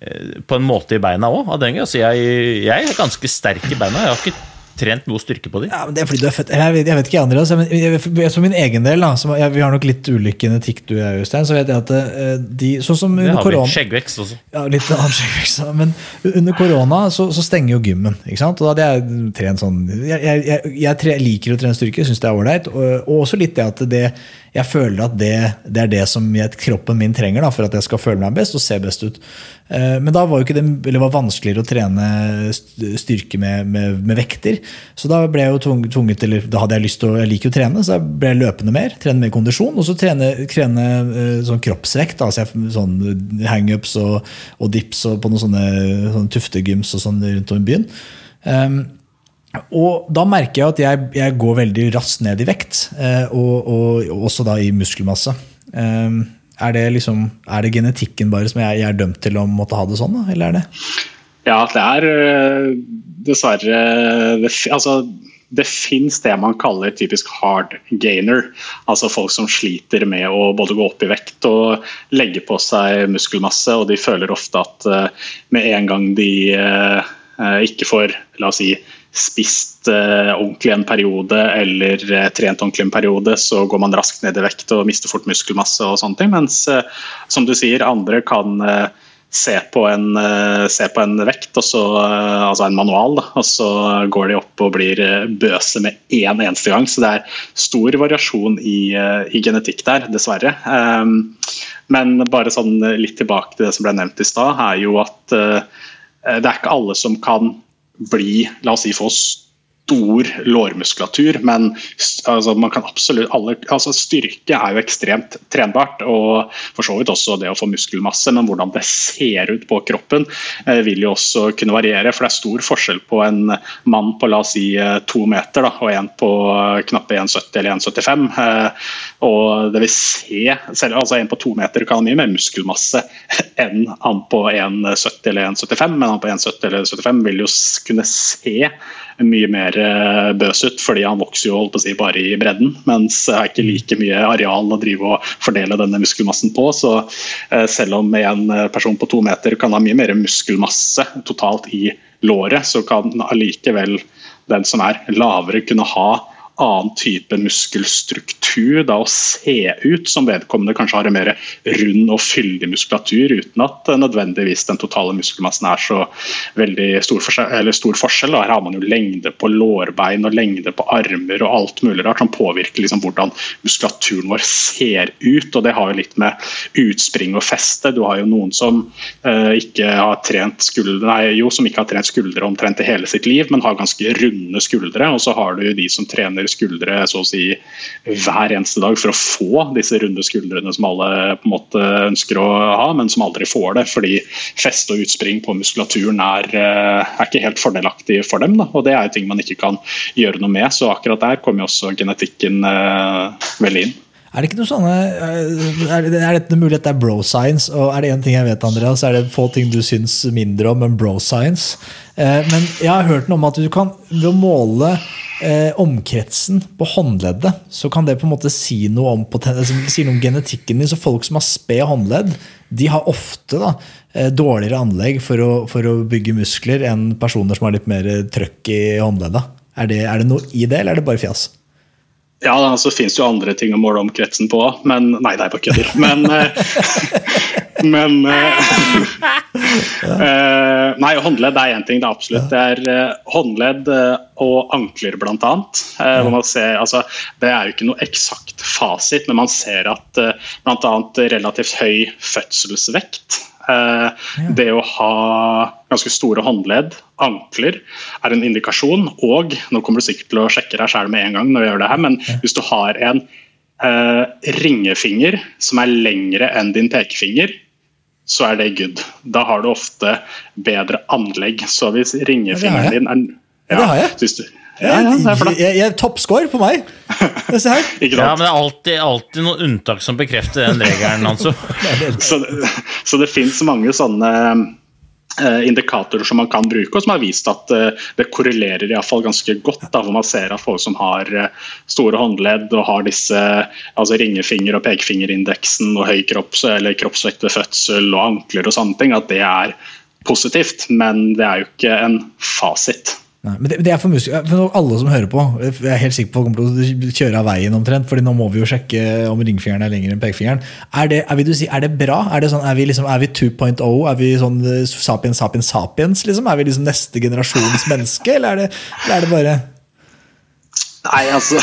eh, på en måte i beina òg. Altså jeg, jeg er ganske sterk i beina. Jeg har ikke trent noe styrke på dem? Ja, men det er fordi du er født Jeg vet, jeg vet ikke Andreas, men jeg, for min egen del, da, som, jeg, vi har nok litt ulik genetikk, du og jeg, Øystein, så vet jeg at eh, de, sånn som Det under har vi. korona Skjeggvekst også. ja, litt <laughs> annen skjeggvekst. Men under korona så, så stenger jo gymmen. ikke sant? Og da hadde jeg trent sånn jeg, jeg tre, liker å trene styrke, syns det er ålreit. Og, og også litt det at det, jeg føler at det, det er det som jeg, kroppen min trenger da, for at jeg skal føle meg best og se best ut. Eh, Men da var jo ikke det, det var vanskeligere å trene styrke med, med, med vekter. Så da ble jeg jo tvunget eller da hadde jeg lyst til å, Jeg liker jo å trene, så jeg ble løpende mer. Trene mer kondisjon. Og så trene, trene eh, sånn kroppsvekt. Altså jeg, sånn hangups og, og dips og på noen sånne, sånne tuftegyms og sånn rundt om i byen. Um, og da merker jeg at jeg, jeg går veldig raskt ned i vekt, eh, og, og, og også da i muskelmasse. Um, er, det liksom, er det genetikken bare som jeg, jeg er dømt til å måtte ha det sånn, da? Eller er det Ja, det er øh, dessverre det, altså, det fins det man kaller typisk hard gainer. Altså folk som sliter med å både gå opp i vekt og legge på seg muskelmasse. Og de føler ofte at øh, med en gang de ikke får la oss si, spist øh, ordentlig en periode eller øh, trent ordentlig en periode, så går man raskt ned i vekt og mister fort muskelmasse og sånne ting. Mens øh, som du sier, andre kan øh, se på en, eh, se på en vekt, så, eh, altså en manual, da, og så går de opp og blir eh, bøse med én eneste gang. Så det er stor variasjon i, eh, i genetikk der, dessverre. Um, men bare sånn litt tilbake til det som ble nevnt i stad, er jo at eh, det er ikke alle som kan bli, la oss si, få stor lårmuskulatur, men altså, man kan absolutt alle, altså, styrke er jo ekstremt trenbart, og for så vidt også det å få muskelmasse, men hvordan det ser ut på kroppen eh, vil jo også kunne variere, for det er stor forskjell på en mann på la oss si eh, to meter da, og en på knappe 1,70 eller 1,75. Eh, og det vil se, selv, altså En på to meter kan ha mye mer muskelmasse <laughs> enn han på 1,70 eller 1,75, men han på 1,70 eller 1,75 vil jo kunne se mye mer eh, bøs ut, fordi han vokser jo holdt på å si, bare i bredden, mens det er ikke like mye areal å drive og fordele denne muskelmassen på. Så eh, selv om en eh, person på to meter kan ha mye mer muskelmasse totalt i låret, så kan allikevel den som er lavere kunne ha annen type muskelstruktur da, å se ut som vedkommende kanskje har en mer rund og fyldig muskulatur, uten at nødvendigvis den totale muskelmassen er så veldig stor forskjell. Stor forskjell. Her har man jo lengde på lårbein og lengde på armer og alt mulig rart som påvirker liksom hvordan muskulaturen vår ser ut. og Det har jo litt med utspring og feste. Du har jo noen som eh, ikke har trent skuldre, nei, jo, som ikke har trent skuldre omtrent i hele sitt liv, men har ganske runde skuldre. Og så har du jo de som trener skuldre så å si hver eneste dag for å få disse runde skuldrene som alle på en måte ønsker å ha, men som aldri får det fordi feste og utspring på muskulaturen er, eh, er ikke helt fordelaktig for dem. Da. Og det er jo ting man ikke kan gjøre noe med, så akkurat der kommer jo også genetikken eh, veldig inn. Er det ikke noe sånne eh, Er det, er det mulig at det er bro science? Og er det én ting jeg vet, Andreas, er det få ting du syns mindre om enn bro science. Eh, men jeg har hørt noe om at du kan ved å måle eh, omkretsen på håndleddet, så kan det på en måte si noe om, altså, si noe om genetikken din. Så folk som har sped håndledd, de har ofte da, eh, dårligere anlegg for å, for å bygge muskler enn personer som har litt mer trøkk i håndleddet. Er det, er det noe i det, eller er det bare fjas? Ja, altså, det finnes jo andre ting å måle om kretsen på òg, men Nei, det er bare kødder. Men, eh, <laughs> men uh, <laughs> Nei, håndledd er én ting, det er absolutt. Det er håndledd og ankler, blant annet. hvor man ser, altså, det er jo ikke noe eksakt fasit, men man ser at uh, bl.a. relativt høy fødselsvekt Det å ha ganske store håndledd, ankler, er en indikasjon. Og nå kommer du sikkert til å sjekke deg sjøl med en gang, når vi gjør det her, men hvis du har en eh, ringefinger som er lengre enn din pekefinger, så er det good. Da har du ofte bedre anlegg. Så hvis ringefingeren din er Ja, ja, er jeg, jeg, Toppscore på meg! <laughs> Se her. Ikke Ja, men det er alltid, alltid noen unntak som bekrefter den regelen, altså. <laughs> Så, det- så det fins mange sånne eh, indikatorer som man kan bruke, og som har vist at eh, det korrelerer i fall ganske godt. Da, hvor man ser at folk som har eh, store håndledd og har disse altså ringefinger- og pekefingerindeksen og høy kropps, eller kroppsvekt ved fødsel og ankler og sånne ting, at det er positivt. Men det er jo ikke en fasit. Nei, men det, det er for musikk, for alle som hører på, jeg er helt sikker på at kommer til å kjøre av veien omtrent, fordi nå må vi jo sjekke om ringfingeren er lengre enn pekefingeren. Er det, er, si, er det bra? Er, det sånn, er vi, liksom, er vi 2.0? Er vi sånn eh, sapiens, sapiens, sapiens? Liksom? Er vi liksom neste generasjons <laughs> menneske, eller er det, eller er det bare Nei, altså,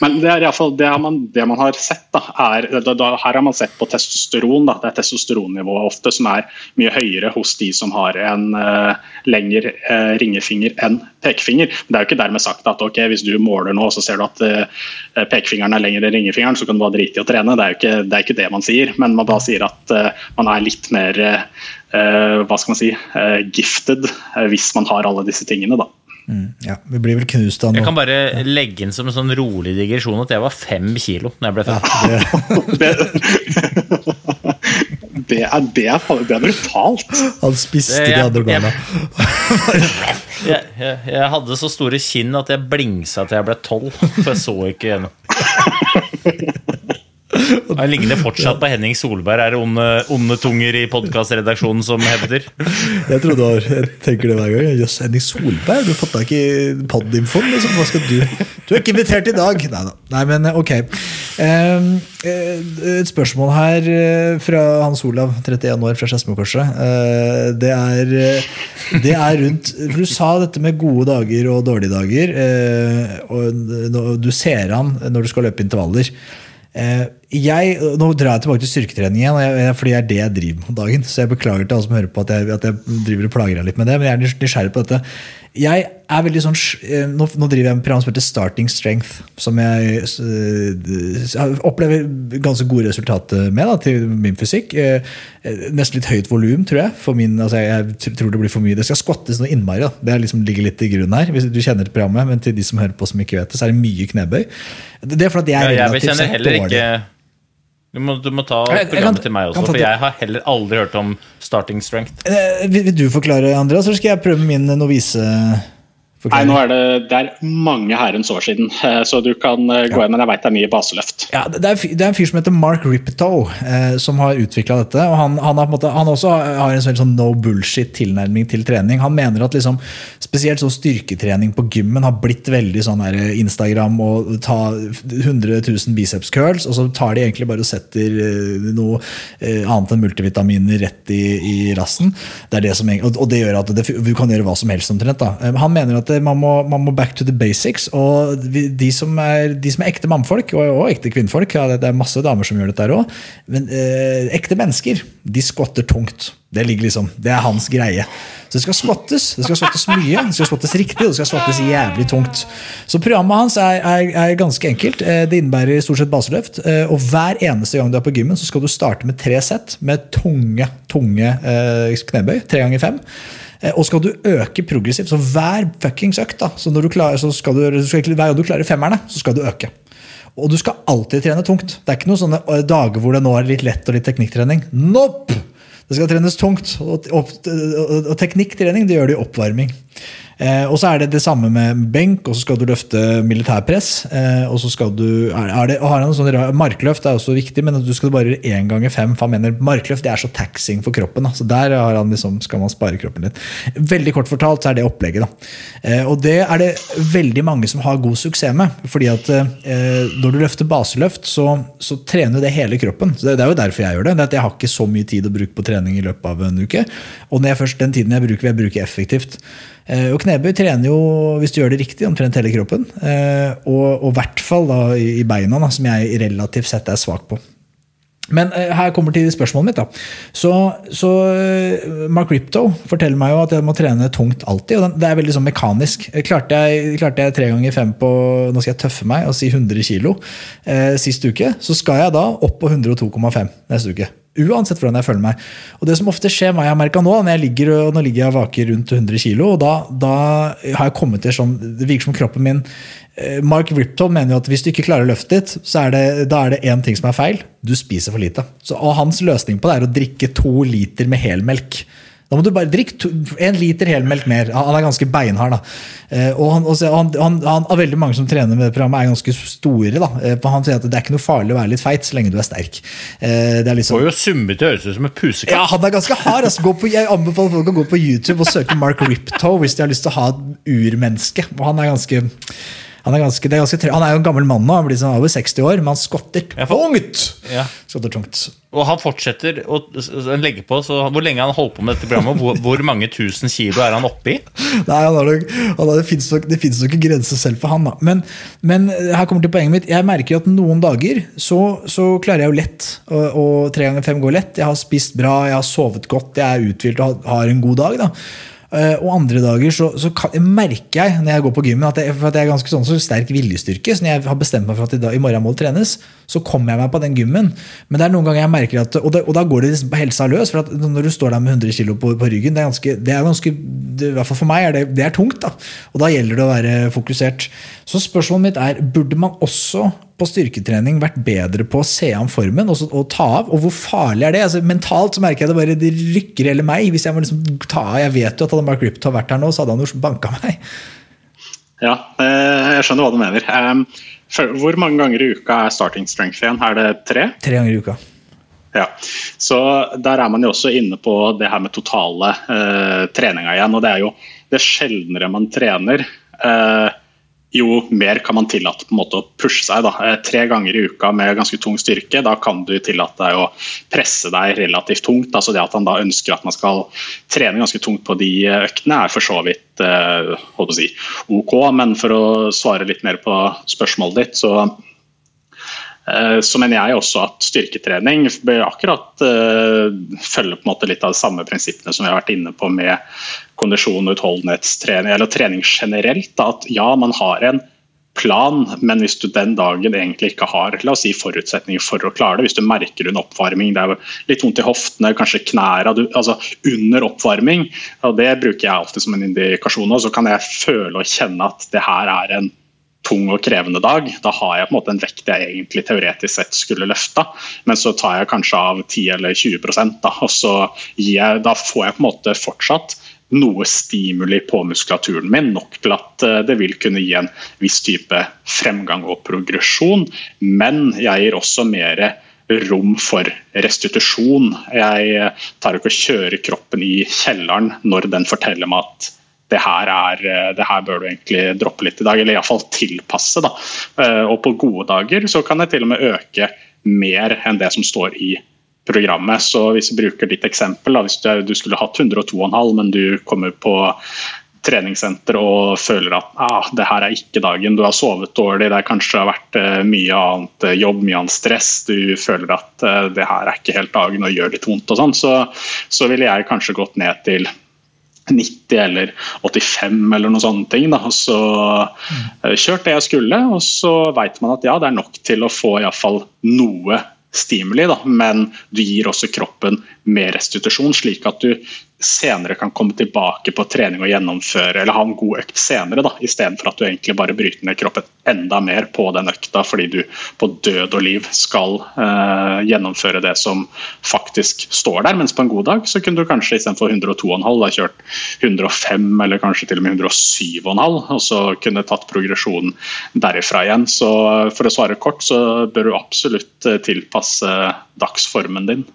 men det er i hvert fall det, man, det man har sett, da, er da, da, Her har man sett på testosteron. Da, det er testosteronnivået ofte som er mye høyere hos de som har en uh, lengre uh, ringefinger enn pekefinger. Men det er jo ikke dermed sagt at ok, hvis du måler nå så ser du at uh, pekefingeren er lengre enn ringefingeren, så kan du bare drite i å trene. Det er jo ikke det, er ikke det man sier, men man da sier at man er litt mer hva skal man si, gifted hvis man har alle disse tingene. da. Ja, vi blir vel knust av Jeg kan bare legge inn som en sånn rolig digresjon at jeg var fem kilo da jeg ble født. <laughs> det, det, er, det, er, det er brutalt. Han spiste de Jeg- andre jeg- barna. <laughs> Jeg, jeg, jeg hadde så store kinn at jeg blingsa til jeg ble tolv, for jeg så ikke gjennom. <laughs> <laughs> Jeg ligner fortsatt på Henning Solberg. Er det onde, onde tunger i podkastredaksjonen som hevder? <laughs> Jeg trodde var, jeg tenker det hver gang. Jøss, Henning Solberg, du har fått tak i podinfoen? Liksom. Hva skal du? Du er ikke invitert i dag! Nei da. Nei, men ok. Ehm, eh, et spørsmål her eh, fra Hans Olav, 31 år, fra Skedsmokorset. Eh, det, eh, det er rundt For du sa dette med gode dager og dårlige dager. eh, Og du ser han når du skal løpe intervaller. Eh, jeg, nå drar jeg tilbake til styrketrening igjen, jeg, fordi det er det jeg driver med om dagen. Så jeg beklager til alle som hører på at jeg, at jeg driver og plager deg litt med det, men jeg er nysgjerrig på dette. Jeg er veldig sånn, eh, nå, nå driver jeg med program som heter Starting Strength, som jeg opplever ganske gode resultater med da, til min fysikk. Eh, eh, Nesten litt høyt volum, tror jeg. For min, altså jeg tror det blir for mye. Det skal skottes noe innmari. Da. Det liksom, ligger litt i grunnen her. Hvis du kjenner programmet, men til de som hører på som ikke vet det, så er det mye knebøy. Det er fordi at jeg er Jeg relativt bekjenner sett heller dårlig. ikke du må, du må ta programmet til meg også, for jeg har heller aldri hørt om starting strength. Eh, Vil, vil du forklare, Andreas, eller skal jeg prøve min novise? Nei, nå er det, det er mange herrens år siden, eh, så du kan eh, gå inn, men jeg veit det er mye baseløft. Ja, det er, det er en fyr som heter Mark Ripetoe, eh, som har utvikla dette. og Han, han, har på en måte, han også har en sånn, no bullshit-tilnærming til trening. Han mener at liksom, spesielt sånn styrketrening på gymmen har blitt veldig sånn her Instagram og ta 100 000 biceps curls, og så tar de egentlig bare og setter eh, noe eh, annet enn multivitaminer rett i, i rassen. Det er det som, og, og det gjør at det, du kan gjøre hva som helst omtrent. Da. Eh, Han mener at eh, man må, man må back to the basics, og de som er, de som er ekte mannfolk, og, og ekte kvinnfolk, ja, det, er masse damer som gjør dette her òg, men eh, ekte mennesker, de skotter tungt. Det ligger liksom, det er hans greie. Så det skal skottes. Det skal skottes mye, det skal skottes riktig, og det skal skottes jævlig tungt. Så programmet hans er, er, er ganske enkelt. Eh, Det innebærer stort sett baseløft. eh, Og hver eneste gang du er på gymmen, så skal du starte med tre sett med tunge, tunge knebøy. Tre ganger fem. Eh, Og skal du øke progressivt, så hver fuckings økt, da, så når du klarer, så skal du, du skal, hver gang du klarer femmerne, så skal du øke. Og du skal alltid trene tungt. Det er ikke noen sånne eh, dager hvor det nå er litt lett og litt teknikktrening. Nope! Det skal trenes tungt. Og, og, og, teknikktrening det gjør det i oppvarming. Eh, og så er det det samme med benk, og så skal du løfte militærpress. Eh, og så skal du er, det, har han sånn Markløft er også viktig, men du skal bare gjøre én ganger fem. For han mener markløft det er så taxing for kroppen. Da. Så der har han liksom, skal man spare kroppen litt. Veldig kort fortalt så er det opplegget. da. Eh, og det er det veldig mange som har god suksess med. fordi at når du løfter baseløft, så, så trener det hele kroppen. Så det, det, er jo derfor jeg gjør det. det at jeg har ikke så mye tid å bruke på trening i løpet av en uke. Og når jeg først, den tiden jeg bruker, vil jeg bruke effektivt. Eh, og knebøy trener jo, hvis du gjør det riktig, omtrent hele kroppen. Eh, og i hvert fall da, i beina, da, som jeg relativt sett er svak på. Men uh, her kommer til spørsmålet mitt. da. Så, så Mark Ripto forteller meg jo at jeg må trene tungt alltid. og Det er veldig sånn mekanisk. Klarte jeg, klarte jeg tre ganger fem på nå skal jeg tøffe meg og si 100 kg uh, sist uke, så skal jeg da opp på 102,5 neste uke. Uansett hvordan jeg føler meg. Og det som ofte skjer meg, jeg har merka nå, når jeg ligger, nå ligger jeg vaker rundt 100 kg, og da, da, har jeg kommet til sånn Det virker som kroppen min eh, Mark Ripton mener jo at hvis du ikke klarer å løfte ditt, så er det, da er det én ting som er feil. Du spiser for lite. Så, og hans løsning på det er å drikke to liter med helmelk. Da må du bare drikke en liter helmelk mer. Han er ganske beinhard. da. Eh, og han, også, han, han, han, Veldig mange som trener med det programmet, er ganske store. da. Eh, han sier at det er ikke noe farlig å være litt feit så lenge du er sterk. Eh, det er liksom, Får jo summete høres ut som et pusekatt. Ja, han er ganske hard. Altså. På, jeg anbefaler folk å gå på YouTube og søke Mark Riptoe hvis de har lyst til å ha et urmenneske. Og han er ganske han er, ganske, er ganske, han er, jo en gammel mann nå, han blir sånn over 60 år, men han skotter tungt! Ja. Skotter tungt. Og han fortsetter å legge på. så Hvor lenge han holdt på med dette programmet? Hvor, hvor mange tusen kilo er han oppe i? Nei, han har, han har, Det fins nok, nok grenser grense selv for han. da. Men, men, her kommer til poenget mitt. Jeg merker at noen dager så, så klarer jeg jo lett. Og, og tre ganger fem går lett. Jeg har spist bra, jeg har sovet godt, jeg er uthvilt og har en god dag. da. Uh, og andre dager så, så kan, merker jeg når jeg går på gymmen at jeg, at jeg er ganske sånn så sterk viljestyrke. Så når jeg har bestemt meg for at i, dag, i morgen må det trenes, så kommer jeg meg på den gymmen. Men det er noen ganger jeg merker at Og, det, og da går det liksom helsa løs. For når du står der med 100 kg på, på, ryggen, det er ganske, det er ganske det, I hvert fall for meg er det, det er tungt. da Og da gjelder det å være fokusert. Så spørsmålet mitt er burde man også på styrketrening vært bedre på å se an formen og, og, ta av? Og hvor farlig er det? Altså, mentalt så merker jeg det bare det rykker hele meg. Hvis jeg må liksom ta av Jeg vet jo at hadde Mark Ripto vært her nå, så hadde han jo banka meg. Ja, eh, jeg skjønner hva du mener. Hvor mange ganger i uka er starting strength igjen? Er det tre? Tre ganger i uka. Ja, så Der er man jo også inne på det her med totale eh, treninga igjen. og Det er jo det sjeldnere man trener. Eh, jo mer kan man tillate på en måte å pushe seg. Da. Eh, tre ganger i uka med ganske tung styrke, da kan du tillate deg å presse deg relativt tungt. Altså det At han da ønsker at man skal trene ganske tungt på de øktene, er for så vidt eh, si, ok. Men for å svare litt mer på spørsmålet ditt, så Eh, så mener jeg også at styrketrening bør akkurat uh, følge på en måte litt av de samme prinsippene som vi har vært inne på med kondisjon og utholdenhetstrening, eller trening generelt. At ja, man har en plan, men hvis du den dagen egentlig ikke har la oss si, forutsetninger for å klare det, hvis du merker en oppvarming, det er litt vondt i hoftene, kanskje knærne altså under oppvarming, og det bruker jeg alltid som en indikasjon, så kan jeg føle og kjenne at det her er en tung og krevende dag. Da har jeg på en måte en vekt jeg egentlig teoretisk sett skulle løfta, men så tar jeg kanskje av 10 eller 20 da, og så jeg, da får jeg på en måte fortsatt noe stimuli på muskulaturen min, nok til at eh, det vil kunne gi en viss type fremgang og progresjon. Men jeg gir også mer rom for restitusjon. Jeg tar ikke og kjører kroppen i kjelleren når den forteller meg at det her, er, eh, det her bør du egentlig droppe litt i dag, eller iallfall tilpasse. Da. Eh, og på gode dager så kan det til og med øke mer enn det som står i programmet. Så hvis vi bruker ditt eksempel, da, hvis du, skulle hatt 102,5, men du kommer på treningssenter og føler at ah, det her er ikke dagen, du har sovet dårlig, det kanskje har vært uh, mye annet jobb, mye annet stress, du føler at det her er ikke helt dagen og gjør litt vondt og sånn, så, så ville jeg kanskje gått ned til 90 eller 85 eller noen sånne ting. Da. Så kjørte kjørt det jeg skulle, og så veit man at ja, det er nok til å få iallfall noe stimuli, da. men du gir også kroppen mer restitusjon, slik at du senere kan komme tilbake på trening og gjennomføre eller ha en god økt senere, da, istedenfor at du egentlig bare bryter ned kroppen enda mer på den økta fordi du på død og liv skal eh, gjennomføre det som faktisk står der. Mens på en god dag så kunne du kanskje istedenfor 102,5 da kjørt 105 eller kanskje til og med 107,5, og så kunne tatt progresjonen derifra igjen. Så for å svare kort, så bør du absolutt eh, tilpasse dagsformen din.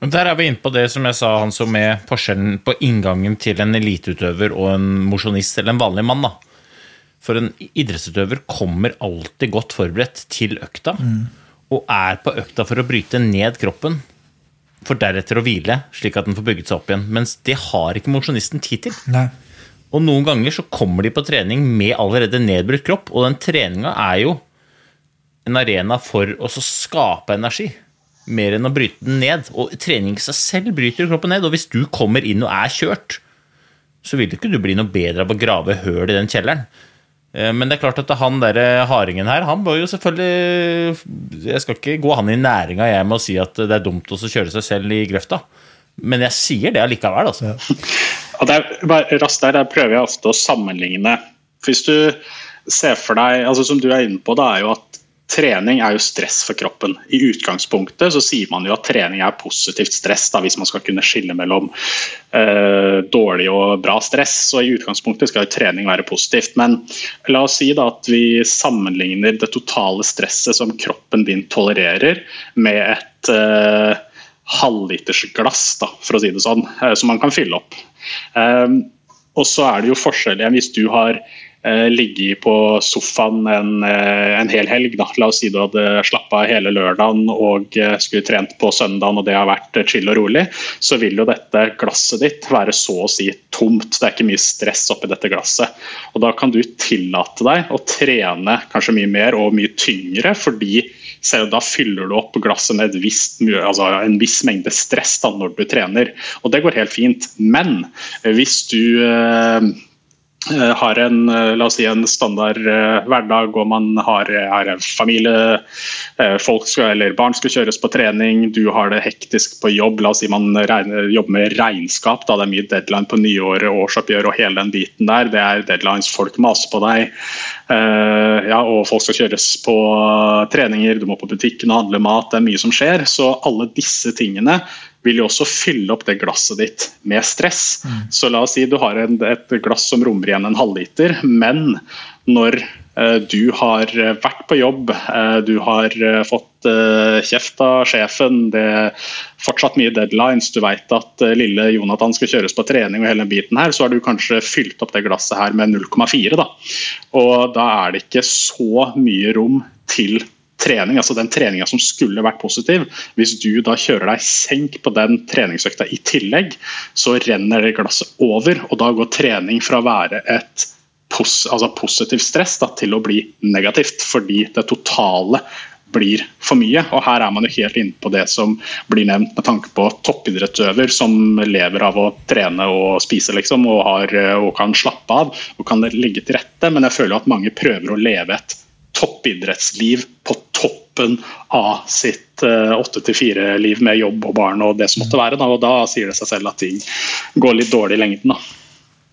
Men Der er vi inne på det som jeg sa, Hanso, med forskjellen på inngangen til en eliteutøver og en mosjonist eller en vanlig mann. da. For en idrettsutøver kommer alltid godt forberedt til økta, og er på økta for å bryte ned kroppen, for deretter å hvile, slik at den får bygget seg opp igjen. Mens det har ikke mosjonisten tid til. Nei. Og noen ganger så kommer de på trening med allerede nedbrutt kropp, og den treninga er jo en arena for å så skape energi. Mer enn å bryte den ned. Og trening i seg selv bryter kroppen ned. Og hvis du kommer inn og er kjørt, så vil ikke du bli noe bedre av å grave høl i den kjelleren. Eh, Men det er klart at han der hardingen her, han bør jo selvfølgelig Jeg skal ikke gå han i næringa jeg med å si at det er dumt å kjøre seg selv i grøfta. Men jeg sier det allikevel, altså. <laughs> Ja, det er bare raskt der, der prøver jeg ofte å sammenligne. Hvis du ser for deg, altså som du er inne på, det er jo at trening er jo stress for kroppen. I utgangspunktet så sier man jo at trening er positivt stress, da, hvis man skal kunne skille mellom eh, dårlig og bra stress. Så i utgangspunktet skal jo trening være positivt. Men la oss si da at vi sammenligner det totale stresset som kroppen din tolererer, med et eh, halvlitersglass, for å si det sånn, eh, som man kan fylle opp. Eh, og så er det jo forskjell igjen hvis du har eh, ligget på sofaen en, eh, en hel helg. Da. La oss si du hadde slappa av hele lørdagen og eh, skulle trent på søndagen og det har vært chill og rolig, så vil jo dette glasset ditt være så å si tomt. Det er ikke mye stress oppi dette glasset. Og da kan du tillate deg å trene kanskje mye mer og mye tyngre, fordi selv da fyller du opp glasset med visst, altså en viss mengde stress da, når du trener. Og det går helt fint. Men hvis du har en, eh, la oss si en standard eh, hverdag og man har, har familie, eh, folk skal, eller barn skal kjøres på trening, du har det hektisk på jobb, la oss si man regner, jobber med regnskap, da. Det er mye deadline på nyåret, årsoppgjør og hele den biten der, det er deadlines, folk maser på deg, eh, ja, og folk skal kjøres på treninger, du må på butikken og handle mat, det er mye som skjer, så alle disse tingene vil jo også fylle opp det glasset ditt med stress. Så la oss si du har en, et glass som rommer igjen en halvliter, men når eh, du har vært på jobb, eh, du har eh, fått eh, kjeft av sjefen, det er fortsatt mye deadlines, du vet at eh, lille Jonathan skal kjøres på trening og hele den biten her, så har du kanskje fylt opp det glasset her med 0,4 da. Og da er det ikke så mye rom til trening, altså den treninga som skulle vært positiv, hvis du da kjører deg senk på den treningsøkta i tillegg, så renner det glasset over, og da går trening fra å være et pos altså positivt stress da, til å bli negativt, fordi det totale blir for mye. Og her er man jo helt inne på det som blir nevnt med tanke på toppidrettsøver som lever av å trene og spise, liksom, og, har, og kan slappe av og kan legge til rette, men jeg føler at mange prøver å leve et toppidrettsliv på toppen av sitt eh, 8-4-liv med jobb og barn og det som måtte være. Da, og da sier det seg selv at ting går litt dårlig i lengden. Da.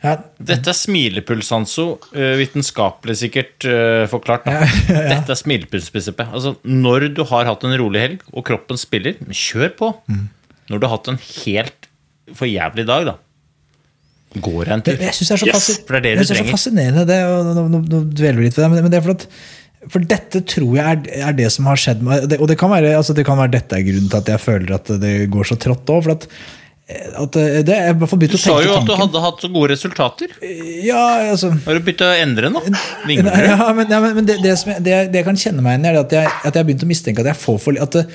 Ja, Dette er smilepuls, Hanso. eh, Vitenskapelig sikkert eh, forklart. Da. <laughs> Dette er smilepulsprinsippet. Altså, når du har hatt en rolig helg, og kroppen spiller, kjør på. Når du har hatt en helt for jævlig dag, da. Går jeg en Det, tur. jeg syns det er så, Yes, fasci- det er det synes det er så fascinerende, det, og nå, nå, nå dveler vi litt ved det, men, men det er for at for dette tror jeg er, er det som har skjedd meg. Og det kan, være, altså det kan være dette er grunnen til at jeg føler at det går så trått òg. Begynt Du sa jo at du hadde hatt så gode resultater. Ja, altså Har du begynt å endre nå? Vingler du? <laughs> Ja, men, ja, men det, det, som jeg, det, det jeg kan kjenne meg igjen i, er at jeg, at jeg har begynt å mistenke at jeg får for at det,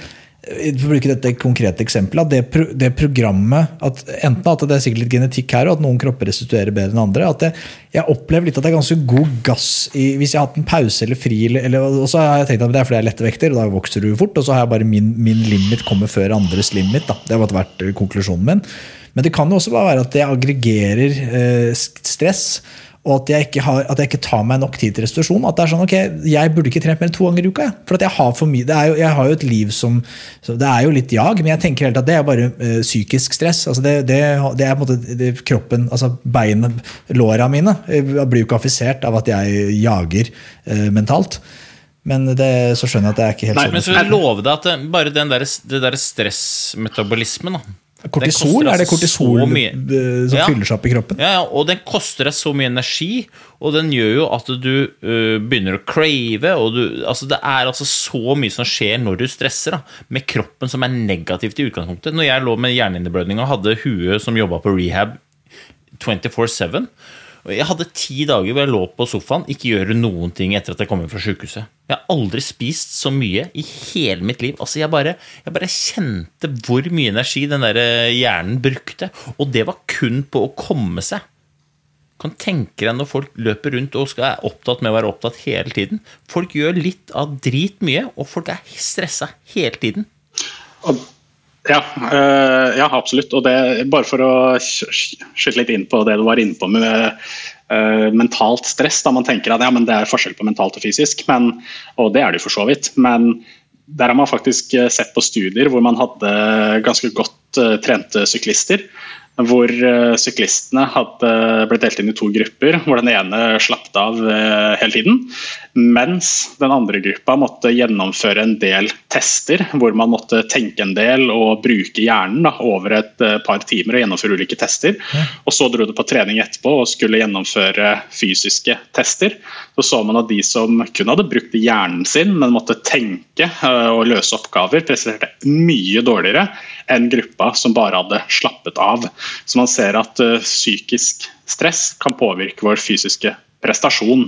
for å bruke dette konkrete eksempelet, at det, pro, det programmet at Enten at det er sikkert litt genetikk her, og at noen kropper restituerer bedre enn andre. At jeg, jeg opplever litt at det er ganske god gass i, hvis jeg har hatt en pause eller fri. Eller, eller, og så har jeg tenkt at det er fordi jeg er lette vekter, og da vokser du fort. Og så har jeg bare min, min limit kommer før andres limit. Da. Det har vært eh, konklusjonen min. Men det kan jo også bare være at jeg aggregerer eh, stress. Og at jeg, ikke har, at jeg ikke tar meg nok tid til restitusjon. At det er sånn, ok, Jeg burde ikke trent mer enn to ganger i uka. For at jeg har for mye, det er jo, jeg har jo et liv som så Det er jo litt jag, men jeg tenker helt at det er bare uh, psykisk stress. altså Det, det, det er på en måte det, kroppen, altså beinet, låra mine, jeg blir jo ikke affisert av at jeg jager uh, mentalt. Men det, så skjønner jeg at det er ikke helt Nei, sånn. men så vil jeg love deg at bare den der, det der stressmetabolismen da, Kortisol, er det altså kortisol så som Ja. fyller seg opp i kroppen? Ja, ja, og den koster deg så mye energi, og den gjør jo at du uh, begynner å crave. Og du, altså det er altså så mye som skjer når du stresser, da, med kroppen som er negativt i utgangspunktet. Når jeg lå med hjerneinneblødning og hadde huet som jobba på rehab 24-7 og Jeg hadde ti dager hvor jeg lå på sofaen, ikke gjøre noen ting etter at jeg kom inn fra sykehuset. Jeg har aldri spist så mye i hele mitt liv. Altså, jeg bare, jeg bare kjente hvor mye energi den der eh, hjernen brukte. Og det var kun på å komme seg kan tenke deg når folk løper rundt og skal er opptatt med å være opptatt hele tiden. Folk gjør litt av drit mye, og folk er stressa hele tiden. Og- Ja, eh, ja, absolutt. Og det, bare for å sk- sk- skyte litt inn på det du var inne på med eh, mentalt stress. Da man tenker at ja, det er forskjell på mentalt og fysisk, men, og det er det jo for så vidt. Men der har man faktisk eh, sett på studier hvor man hadde ganske godt eh, trente syklister. Hvor syklistene hadde blitt delt inn i to grupper, hvor den ene slappet av hele tiden. Mens den andre gruppa måtte gjennomføre en del tester, hvor man måtte tenke en del og bruke hjernen da, over et eh, par timer og gjennomføre ulike tester. Og så dro du på trening etterpå og skulle gjennomføre fysiske tester. Så så man at de som kun hadde brukt hjernen sin, men måtte tenke eh, og løse oppgaver, presterte mye dårligere enn gruppa som bare hadde slappet av. Så man ser at eh, psykisk stress kan påvirke vår fysiske prestasjon.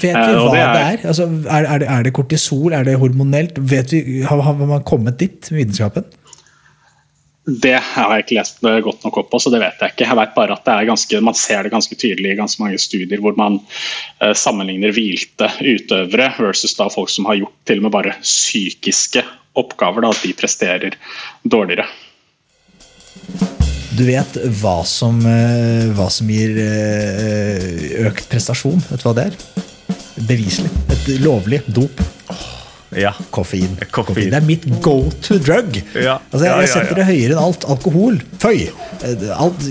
Vet vi Eh, hva det det er? er- Altså, er, er, det, er det kortisol? Er det hormonelt? Vet vi, har, har man kommet dit med vitenskapen? Det har jeg ikke lest det godt nok opp på, så det vet jeg ikke. Jeg vet bare at det er ganske, Man ser det ganske tydelig i ganske mange studier hvor man eh, sammenligner hvilte utøvere versus da folk som har gjort til og med bare psykiske oppgaver. Da, at de presterer dårligere. Du vet hva som, eh, hva som gir eh, økt prestasjon? Vet du hva det er? Beviselig. Et lovlig dop. Ja. Koffein. Koffein. Det er mitt go to drug. Ja. Altså, jeg, jeg setter det høyere enn alt alkohol. Føy! Eh, Alt,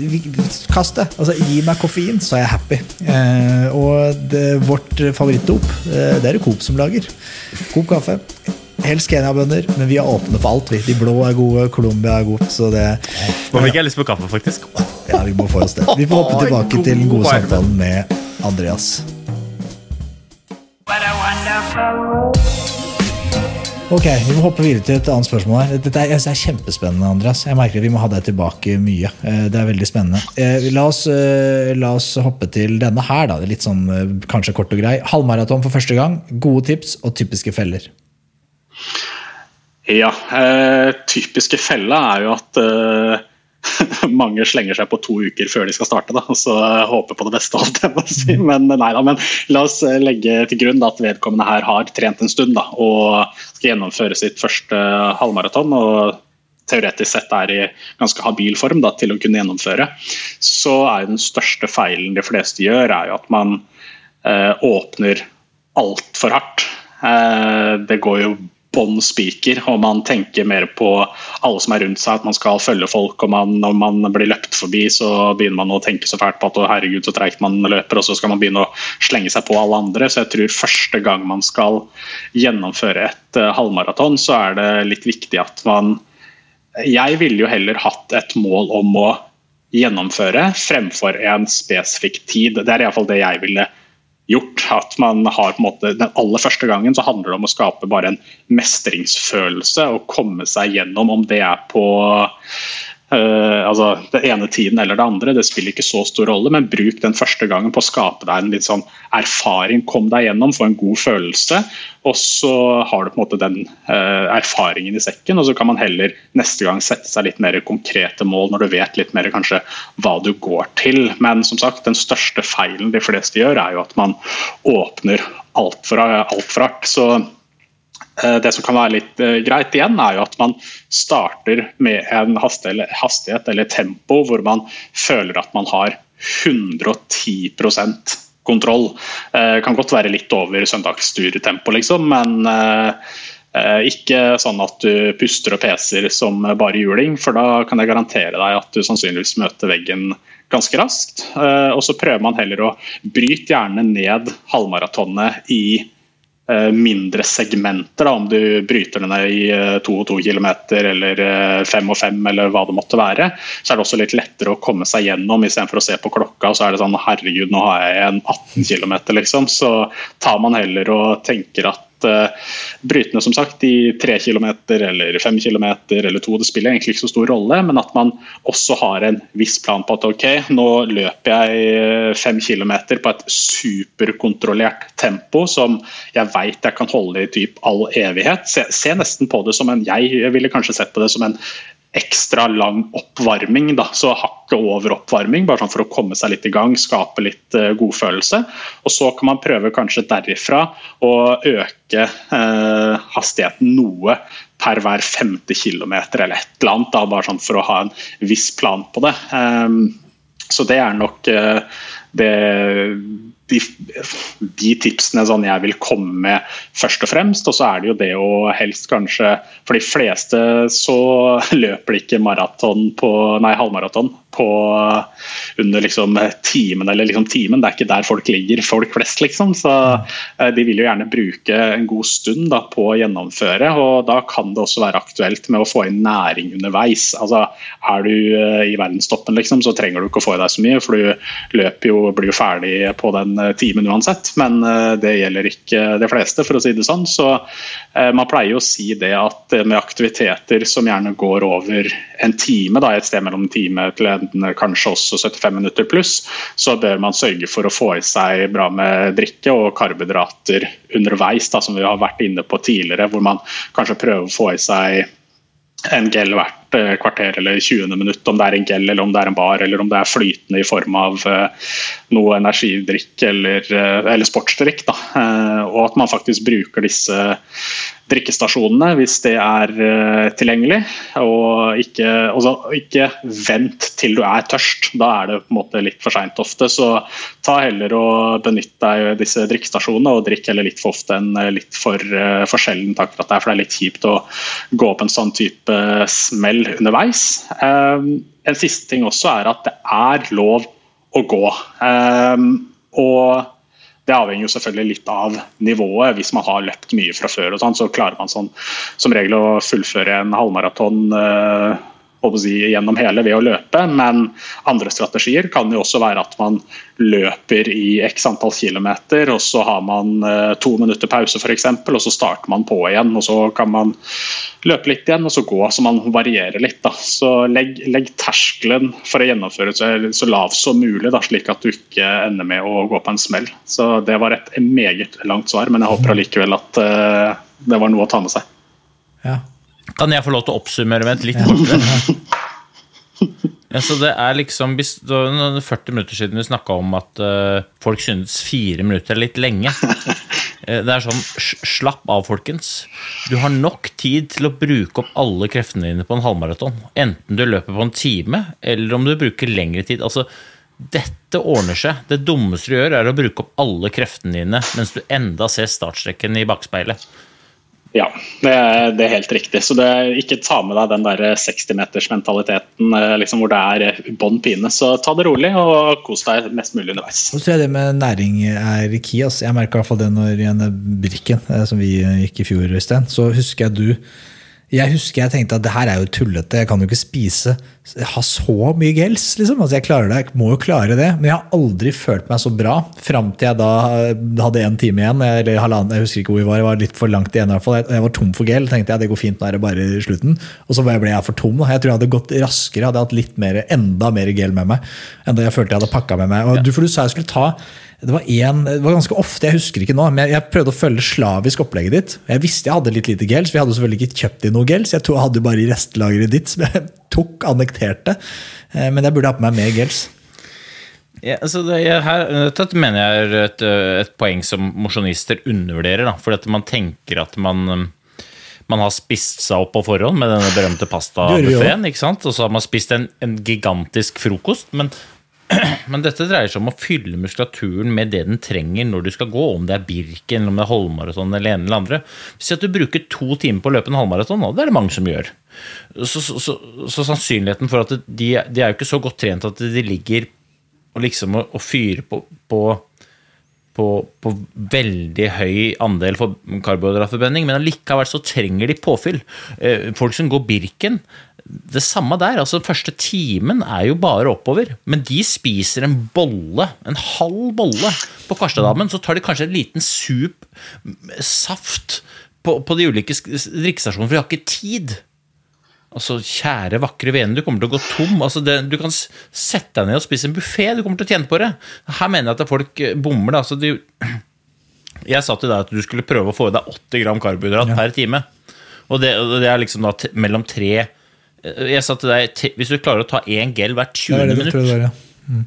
kast det. Altså, gi meg koffein, så er jeg happy. Eh, og det, vårt favorittdop, det er det Coop som lager. Coop kaffe. Helst Kenya-bønder, men vi er åpne for alt. vi. De blå er gode, Colombia er godt. Så det, Nå fikk jeg lyst på kaffe, faktisk. ja, vi må få oss det. Vi får hoppe <laughs> tilbake God til den gode varme. samtalen med Andreas. Ok, Vi må hoppe videre til et annet spørsmål. her. Dette er, det er kjempespennende, Andreas. Jeg merker at Vi må ha deg tilbake mye. Eh, Det er veldig spennende. Eh, La oss, eh, la oss hoppe til denne her. da. Det er Litt sånn kanskje kort og grei. Halvmaraton for første gang. Gode tips og typiske feller. Ja, eh, typiske fella er jo at eh, <laughs> mange slenger seg på to uker før de skal starte. Da, og så håper på det beste. Alt si. men, nei, da, men la oss eh, legge til grunn da, at vedkommende her har trent en stund da, og skal gjennomføre sitt første halvmaraton. og teoretisk sett er i ganske habil form da, til å kunne gjennomføre, så er den største feilen de fleste gjør, er jo at man eh, åpner altfor hardt. Eh, det går jo bånn spiker, og man tenker mer på alle som er rundt seg, at man skal følge folk. og man, Når man blir løpt forbi, så begynner man å tenke så fælt på at å, herregud, så treigt man løper, og så skal man begynne å slenge seg på alle andre. Så jeg tror første gang man skal gjennomføre et uh, halvmaraton, så er det litt viktig at man Jeg ville jo heller hatt et mål om å gjennomføre fremfor en spesifikk tid. Det er iallfall det jeg ville gjort. At man har på en måte, Den aller første gangen så handler det om å skape bare en mestringsfølelse og komme seg gjennom, om det er på eh, altså det ene tiden eller det andre, det spiller ikke så stor rolle, men bruk den første gangen på å skape deg en litt sånn erfaring. Kom deg gjennom, få en god følelse, og så har du på en måte den uh, erfaringen i sekken. Og så kan man heller neste gang sette seg litt mer konkrete mål når du vet litt mer kanskje hva du går til. Men som sagt, den største feilen de fleste gjør, er jo at man åpner altfor alt hardt. Så Eh, Det som kan være litt eh, greit igjen, er jo at man starter med en hastighet, eller tempo hvor man føler at man har 110 kontroll. Det kan godt være litt over søndagsturtempo, liksom, men eh, eh, ikke sånn at du puster og peser som bare juling, for da kan jeg garantere deg at du sannsynligvis møter veggen ganske raskt. Eh, og så prøver man heller å bryte gjerne ned halvmaratonet i eh, mindre segmenter. Da, om du bryter det ned i eh, to og to kilometer eller eh, fem og fem eller hva det måtte være, så er det også litt lettere å komme seg gjennom istedenfor å se på klokka så er det sånn herregud, nå har jeg en 18 km, liksom. Så tar man heller og tenker at brytende som sagt i 3 km eller 5 km eller 2, det spiller egentlig ikke så stor rolle, men at man også har en viss plan på at ok, nå løper jeg 5 km på et superkontrollert tempo som jeg vet jeg kan holde i typ all evighet. Se, se nesten på det som en Jeg ville kanskje sett på det som en ekstra lang oppvarming, da, så hakket over oppvarming, bare sånn for å komme seg litt i gang, skape litt uh, godfølelse. Og så kan man prøve kanskje derifra å øke uh, hastigheten noe per hver femte kilometer eller et eller annet, da, bare sånn for å ha en viss plan på det. Um, så det er nok uh, det de, de, tipsene sånn jeg vil komme med først og fremst. Og så er det jo det å helst kanskje For de fleste så <laughs> løper de ikke maraton på Nei, halvmaraton på under liksom timen eller liksom timen. Det er ikke der folk ligger, folk flest, liksom. Så eh, de vil jo gjerne bruke en god stund da, på å gjennomføre. Og da kan det også være aktuelt med å få inn næring underveis. Altså, er du eh, i verdenstoppen, liksom, så trenger du ikke å få i deg så mye, for du løper jo, blir jo ferdig på den eh, timen uansett. Men det gjelder ikke de fleste, for å si det sånn. Så man pleier jo å si det at med aktiviteter som gjerne går over en time, da, et sted mellom en time til en kanskje også 75 minutter pluss, så bør man sørge for å få i seg bra med drikke og karbohydrater underveis, da, som vi har vært inne på tidligere, hvor man kanskje prøver å få i seg en gel hvert eh, kvarter eller 20. minutt, om det er en gel eller om det er en bar eller om det er flytende i form av uh, noe energidrikk eller, uh, eller sportsdrikk. Da. Og at man faktisk bruker disse drikkestasjonene hvis det er uh, tilgjengelig. Og ikke, også, ikke, vent til du er tørst. Da er det på en måte litt for seint ofte. Så ta heller og benytt deg disse drikkestasjonene, og drikk heller litt for ofte enn eh, litt for, sjelden takk for at det er, For det er litt kjipt å gå opp en sånn type smell underveis. En siste ting også er at det er lov å gå. Og det avhenger jo selvfølgelig litt av nivået. Hvis man har løpt mye fra før, og sånn, så klarer man sånn, som regel å fullføre en halvmaraton uh, si, gjennom hele ved å løpe, men andre strategier kan jo også være at man løper i x antall kilometer, og så har man eh, to minutter pause f.eks., og så starter man på igjen. og Så kan man løpe litt igjen, og så gå, så man varierer litt. Da. Så legg, legg terskelen for å gjennomføre så, så lav som mulig, da, slik at du ikke ender med å gå på en smell. Så Det var et meget langt svar, men jeg håper allikevel at uh, det var noe å ta med seg. Ja, kan jeg få lov til å oppsummere med et litt kortere? Ja, <laughs> så det er liksom, Det var 40 minutter siden vi snakka om at uh, folk synes fire minutter er litt lenge. Uh, <laughs> det er sånn Slapp av, folkens. Du har nok tid til å bruke opp alle kreftene dine på en halvmaraton. Enten du løper på en time, eller om du bruker lengre tid. Altså, dette ordner seg. Det dummeste du gjør, er å bruke opp alle kreftene dine mens du enda ser startstreken i bakspeilet. Ja, det er, det er, helt riktig. Så det, ikke ta med deg den der 60-metersmentaliteten eh, liksom, hvor det er eh, bånn pine. Så ta det rolig og kos deg mest mulig underveis. Så tror jeg det med næring er key. Altså. Jeg merka iallfall det når i Brikken, eh, som vi gikk i fjor, Øystein. Så husker jeg du jeg husker jeg tenkte at det her er jo tullete, jeg kan jo ikke spise ha så mye gels. liksom. Altså Jeg klarer det, jeg må jo klare det. Men jeg har aldri følt meg så bra fram til jeg da hadde en time igjen. eller halvannen, Jeg husker ikke hvor vi var, jeg var litt for langt igjen. i hvert fall. Jeg var tom for gel. tenkte jeg det går fint, nå er det bare slutten. Og så ble jeg for tom. Jeg tror jeg hadde gått raskere, jeg hadde hatt litt mer, enda mer gel med meg enn det jeg følte jeg hadde pakka med meg. Og du, for du sa jeg skulle ta det var, en, det var ganske ofte, jeg husker ikke nå, men jeg prøvde å følge slavisk opplegget ditt. Jeg visste jeg hadde litt lite gels, vi hadde selvfølgelig ikke kjøpt inn noe gels. Jeg jeg hadde bare i restlageret ditt, som jeg <laughs> tok, annekterte. Eh, men jeg burde ha på meg mer gels. Ja, altså det, her, dette mener jeg er et, et poeng som mosjonister undervurderer. For man tenker at man, man har spist seg opp på forhånd med denne berømte pastabuffeen. Og så har man spist en, en gigantisk frokost. Men <clears throat> Men dette dreier seg om å fylle muskulaturen med det den trenger når du skal gå, om det er Birken, eller om det er halvmaraton eller en eller andre. Si at du bruker to timer på å løpe en halvmaraton, og det er det mange som gjør. Så, så, så, så sannsynligheten for at de, de er jo ikke så godt trent at de ligger og liksom og fyrer på, på på, på, veldig høy andel for karbohydratforbrenning, men allikevel så trenger de påfyll. Eh, folk som går Birken, det samme der. altså Første timen er jo bare oppover, men de spiser en bolle, en halv bolle, på Karstadammen. Så tar de kanskje en liten sup, saft, på, på de ulike drikkestasjonene, for de har ikke tid. Altså, Kjære, vakre vene, du kommer til å gå tom. Altså, det, du kan sette deg ned og spise en buffé, du kommer til å tjene på det. Her mener jeg at folk eh, bommer. Altså, de, jeg sa til deg at du skulle prøve å få i deg 80 gram karbohydrat ja. per time. Og det, det, er liksom da mellom tre Jeg sa til deg hvis du klarer å ta én gel hvert 20. minutt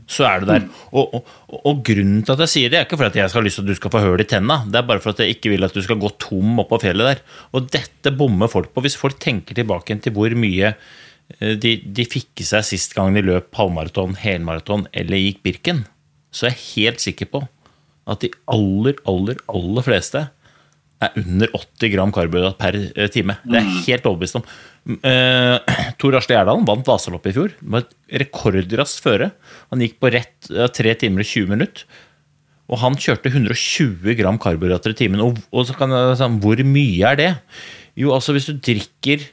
så er du der. Og, og, og, grunnen til at jeg sier det, er ikke fordi jeg skal ha lyst til at du skal få hull i tenna, det er bare for at jeg ikke vil at du skal gå tom oppå fjellet der. Og dette bommer folk på. Hvis folk tenker tilbake til hvor mye eh, de, de fikk i seg sist gang de løp halvmaraton, helmaraton eller gikk Birken, så er jeg helt sikker på at de aller, aller, aller fleste er under 80 gram karbohydrat per eh, time. Det er jeg helt overbevist om. Uh, <clears throat> Tor Asle Gjerdalen vant Vasaloppet i fjor. Det var et rekordraskt føre. Han gikk på rett uh, 3 timer og 20 minutter. Og han kjørte 120 gram karbohydrater i timen. Og, og så kan jeg si, Hvor mye er det? Jo, altså hvis du drikker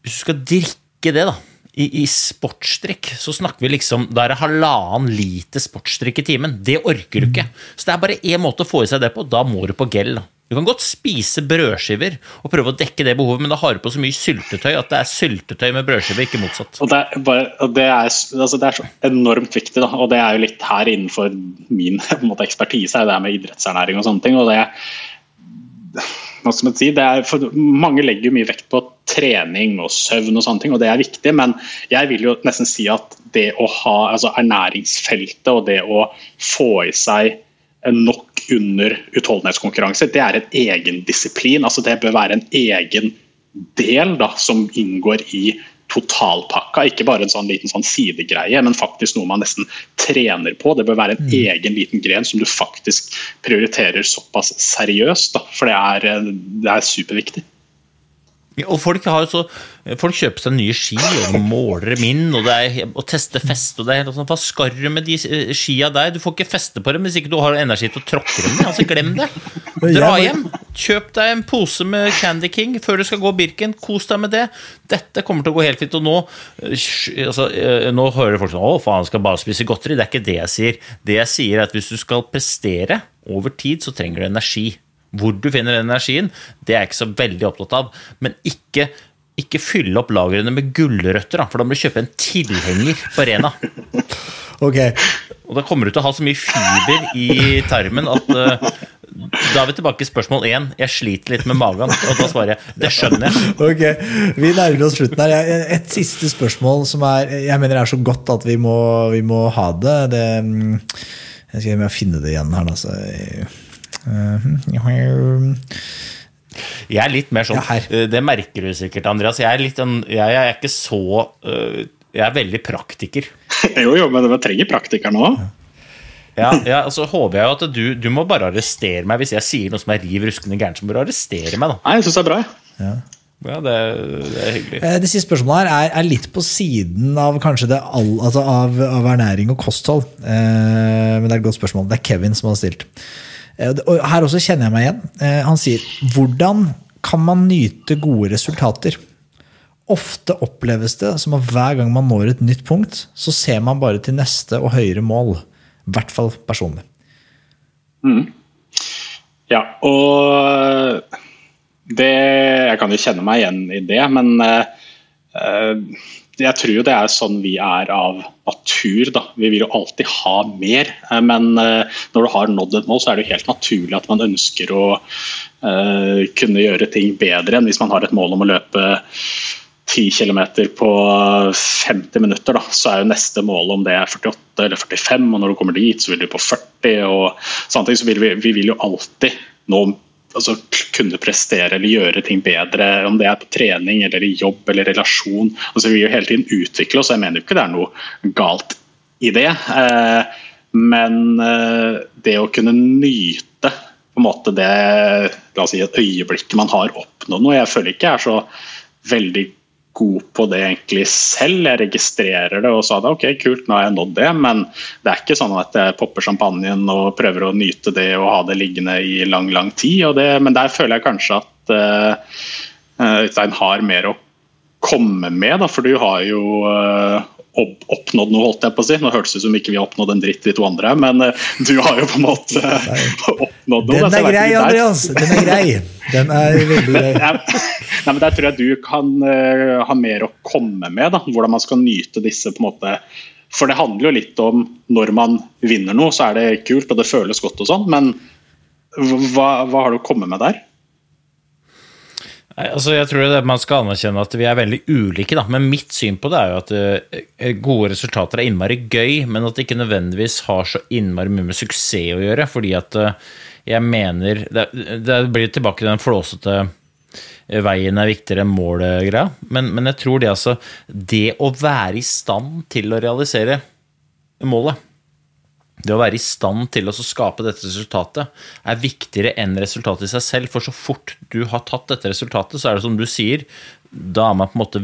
Hvis du skal drikke det, da, i, i sportsdrikk, så snakker vi liksom Da er det halvannen liter sportsdrikk i timen. Det orker du ikke. Så det er bare én måte å få i seg det på. Da må du på gel. da. Du kan godt spise brødskiver og prøve å dekke det behovet, men da har du på så mye syltetøy at det er syltetøy med brødskiver, ikke motsatt. Og det, er, bare, og det, er, altså det er, så enormt viktig, da. og det er jo litt her innenfor min <laughs> måte, ekspertise, er det her med idrettsernæring og sånne ting. og det hva skal man si, for, Mange legger mye vekt på trening og søvn, og sånne ting, og det er viktig, men jeg vil jo nesten si at det å ha altså ernæringsfeltet og det å få i seg nok under utholdenhetskonkurranse, det er en egen disiplin. altså Det bør være en egen del da, som inngår i totalpakka. Ikke bare en sånn liten sånn sidegreie, men faktisk noe man nesten trener på. Det bør være en mm. egen liten gren som du faktisk prioriterer såpass seriøst. Da, for det er, det er superviktig. Og folk, så, folk, kjøper seg nye ski og måler dem inn og, er, og tester fest. Og det er sånn, Hva skal du med de skia der? Du får ikke feste på dem hvis ikke du har energi til å tråkke dem Altså, glem det. <laughs> Dra hjem. Kjøp deg en pose med Candy King før du skal gå Birken. Kos deg med det. Dette kommer til å gå helt fint. Og nå, altså, eh, nå hører folk sånn Å, faen, skal bare spise godteri. Det er ikke det jeg sier. Det jeg sier, er at hvis du skal prestere over tid, så trenger du energi. Hvor du finner den energien, det er jeg ikke så veldig opptatt av. Men ikke, ikke fylle opp lagrene med gulrøtter, for da må du kjøpe en tilhenger på Rena. <laughs> Okay. Og da kommer du til å ha så mye fiber i tarmen at uh, da er vi tilbake til spørsmål én. Jeg sliter litt med magen. Og da svarer jeg det skjønner jeg. Ok, Vi nærmer oss slutten her. Et siste spørsmål som er, jeg mener er så godt at vi må, vi må ha det. det mm, jeg skal finne det igjen her. Altså. Jeg er litt mer sånn ja, Det merker du sikkert, Andreas. Jeg er, litt, jeg er ikke så eh, Jeg er veldig praktiker. <laughs> jo, jo, men vi trenger praktikeren nå Ja, ja, altså håper jeg jo at du, du må bare arrestere meg hvis jeg sier noe som er riv ruskende gærent. Så må du arrestere meg, da. Nei, jeg syns det er bra. Ja. Ja, det, det, er hyggelig. Eh, det siste spørsmålet her er, er, litt på siden av kanskje det all, altså av, av, ernæring og kosthold. Eh, men det er et godt spørsmål. Det er Kevin som har stilt. Eh, og her også kjenner jeg meg igjen. Eh, han sier hvordan kan man nyte gode resultater? Ofte oppleves det som at hver gang man når et nytt punkt, så ser man bare til neste og høyere mål. I hvert fall personlig. Mm. Ja, og det Jeg kan jo kjenne meg igjen i det, men uh, jeg tror jo det er sånn vi er av natur. Da. Vi vil jo alltid ha mer. Eh, men eh, når du har nådd et mål, så er det jo helt naturlig at man ønsker å uh, kunne gjøre ting bedre enn hvis man har et mål om å løpe 10 km på 50 minutter, da, så er jo neste mål om det er 48 eller 45, og når du kommer dit, så vil du på 40. og samtidig så vil vi, vi vil jo alltid nå altså, kunne prestere eller gjøre ting bedre, om det er på trening eller i jobb eller relasjon. Altså, vi vil jo hele tiden utvikle oss, og jeg mener jo ikke det er noe galt i det. Eh, men eh, det å kunne nyte på en måte det si, et øyeblikket man har oppnådd noe Jeg føler ikke jeg er så veldig god på det egentlig selv. Jeg registrerer det og sa det, ok, kult, nå har jeg nådd det. Men det er ikke sånn at jeg popper champagnen og prøver å nyte det og ha det liggende i lang, lang tid. Det, men der føler jeg kanskje at uh, har mer å komme med, da, for du har jo uh, oppnådd noe, holdt jeg på å si. Nå hørtes det ut som ikke vi har oppnådd en dritt, de to andre, men uh, du har jo på en måte <laughs> oppnådd noe. Den er grei, Andreas. Den er grei. Den er veldig grei. <laughs> Nei, men Der tror jeg du kan uh, ha mer å komme med. da, Hvordan man skal nyte disse på en måte For det handler jo litt om når man vinner noe, så er det kult og det føles godt og sånn, men hva, hva har du å komme med der? Altså jeg tror det, Man skal anerkjenne at vi er veldig ulike. Da. Men mitt syn på det er jo at uh, gode resultater er innmari gøy, men at det ikke nødvendigvis har så innmari mye med suksess å gjøre. Fordi at uh, jeg mener Det, det blir tilbake til den flåsete eh, veien er viktigere enn målet-greia. Men, men, jeg tror det altså Det å være i stand til å realisere målet det å være i stand til å skape dette resultatet er viktigere enn resultatet i seg selv. For så fort du har tatt dette resultatet, så er det som du sier, da er man på en måte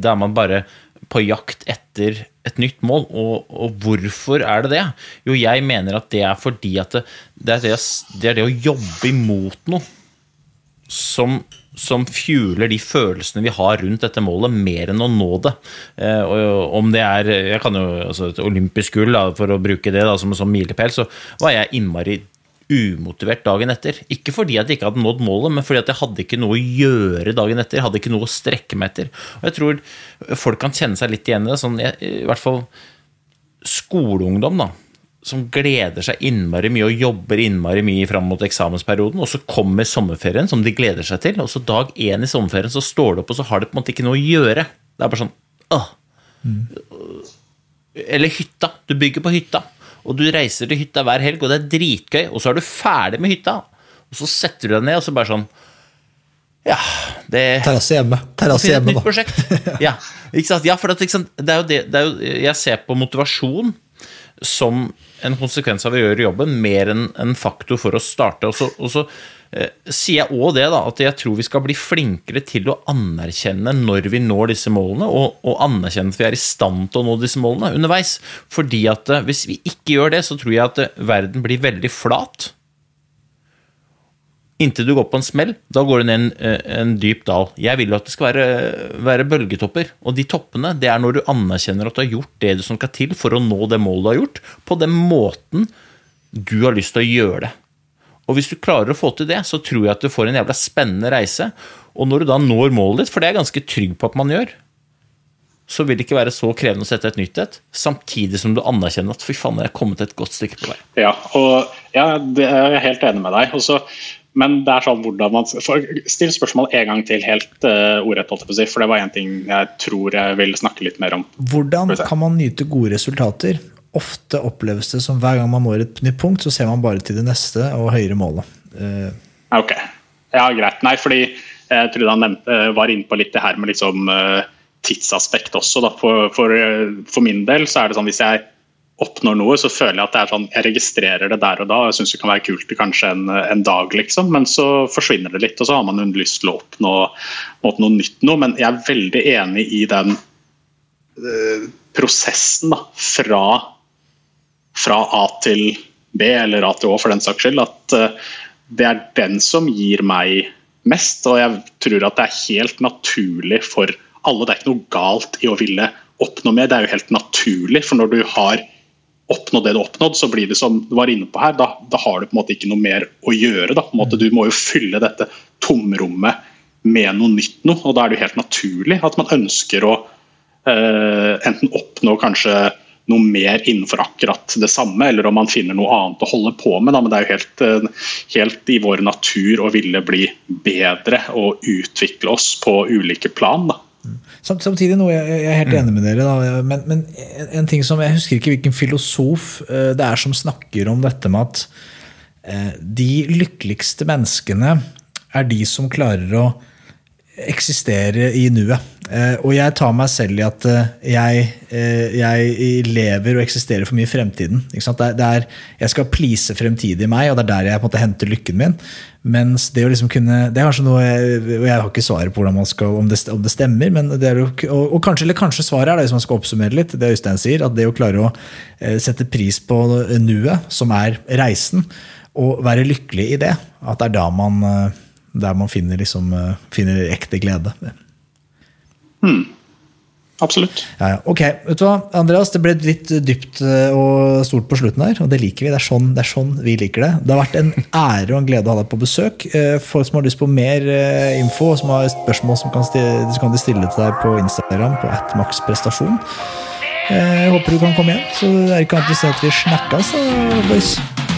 da er man bare på jakt etter et nytt mål. Og, og, hvorfor er det det? Jo, jeg mener at det er fordi at det, det, er, det, det er det å jobbe imot noe som som fueler de følelsene vi har rundt dette målet, mer enn å nå det. Eh, om det er jeg kan jo, altså et olympisk gull, for å bruke det da, som en sånn milepæl, så var jeg innmari umotivert dagen etter. Ikke fordi at jeg ikke hadde nådd målet, men fordi at jeg hadde ikke noe å gjøre dagen etter. Jeg hadde ikke noe å strekke meg etter. Og jeg tror folk kan kjenne seg litt igjen i det. Sånn, I hvert fall skoleungdom, da som gleder seg innmari mye og jobber innmari mye fram mot eksamensperioden, og så kommer sommerferien, som de gleder seg til, og så dag én i sommerferien så står det opp, og så har det på en måte ikke noe å gjøre. Det er bare sånn åh. Mm. Eller hytta. Du bygger på hytta, og du reiser til hytta hver helg, og det er dritgøy, og så er du ferdig med hytta, og så setter du deg ned, og så bare sånn ja, det Terrasse hjemme. Terrasse hjemme, da. Prosjekt. <laughs> Ja, ja, for det, det, er jo det, det er jo, Jeg ser på motivasjon som en konsekvens av å gjøre jobben, mer enn en faktor for å starte. Og så, og så eh, sier jeg òg det, da, at jeg tror vi skal bli flinkere til å anerkjenne når vi når disse målene, og, og anerkjenne at vi er i stand til å nå disse målene underveis. Fordi at eh, hvis vi ikke gjør det, så tror jeg at eh, verden blir veldig flat. Inntil du går på en smell. Da går du ned en, eh, en dyp dal. Jeg vil jo at det skal være, være, bølgetopper. Og de toppene, det er når du anerkjenner at du har gjort det som skal til for å nå det målet du har gjort, på den måten du har lyst til å gjøre det. Og hvis du klarer å få til det, så tror jeg at du får en jævla spennende reise. Og når du da når målet ditt, for det er jeg ganske trygg på at man gjør, så vil det ikke være så krevende å sette et nytt et, samtidig som du anerkjenner at fy faen, jeg er kommet et godt stykke på vei. Ja, og ja, det er jeg helt enig med deg. Og så men det er sånn hvordan man Still spørsmål en gang til, helt uh, ordrett, for det var en ting jeg tror jeg vil snakke litt mer om. Hvordan kan man nyte gode resultater? Ofte oppleves det som hver gang man når et nytt punkt, så ser man bare til det neste og høyere målet. Uh, ok, ja greit. Nei, fordi jeg trodde han nevnte, var inne på litt det her med liksom, uh, tidsaspekt også. For, for, for, min del så er det sånn hvis jeg oppnår noe, så føler jeg at det er sånn, jeg registrerer det der og da. og Jeg syns det kan være kult kanskje en, en, dag, liksom, men så forsvinner det litt. Og så har man lyst til å oppnå, noe nytt noe. Men jeg er veldig enig i den uh, prosessen da, fra, fra, A til B, eller A til Å for den saks skyld. At uh, det er den som gir meg mest. Og jeg tror at det er helt naturlig for alle. Det er ikke noe galt i å ville oppnå mer, det er jo helt naturlig. For når du har oppnådd det du har oppnådd, så blir det som du var inne på her, da, da, har du på en måte ikke noe mer å gjøre. Da. Måte, du må jo fylle dette tomrommet med noe nytt noe, og da er det jo helt naturlig at man ønsker å eh, enten oppnå kanskje noe mer innenfor akkurat det samme, eller om man finner noe annet å holde på med. Da. Men det er jo helt, eh, helt, i vår natur å ville bli bedre og utvikle oss på ulike plan. Da. Samtidig noe jeg, er helt enig med dere, da, men, men, en ting som Jeg husker ikke hvilken filosof eh, det er som snakker om dette med at eh, de lykkeligste menneskene er de som klarer å eksistere i nuet. Eh, og jeg tar meg selv i at eh, jeg, eh, jeg lever og eksisterer for mye i fremtiden. Det det er, jeg skal please fremtidig meg, og det er der jeg på en måte henter lykken min. Mens det å liksom kunne Det er kanskje noe jeg, og jeg har ikke svaret på skal, om, det, om det stemmer, men det er, og, og kanskje, eller kanskje svaret er det hvis man skal oppsummere litt, det Øystein sier, at det å klare å sette pris på nuet, som er reisen, og være lykkelig i det, at det er da man der man finner, liksom, finner ekte glede. Hmm. Absolutt. Ja, ja. Ok, vet du hva, Andreas, det ble litt dypt eh, og stort på slutten her, og det liker vi. Det er, sånn, det er sånn vi liker det. Det har vært en <laughs> ære og en glede å ha deg på besøk. Eh, folk som har lyst på mer info, som har spørsmål som kan, stille, kan de stille til deg på Instagram på atmaxprestasjon. Jeg håper du kan komme igjen, så det er ikke annet å si at vi snakkes, boys.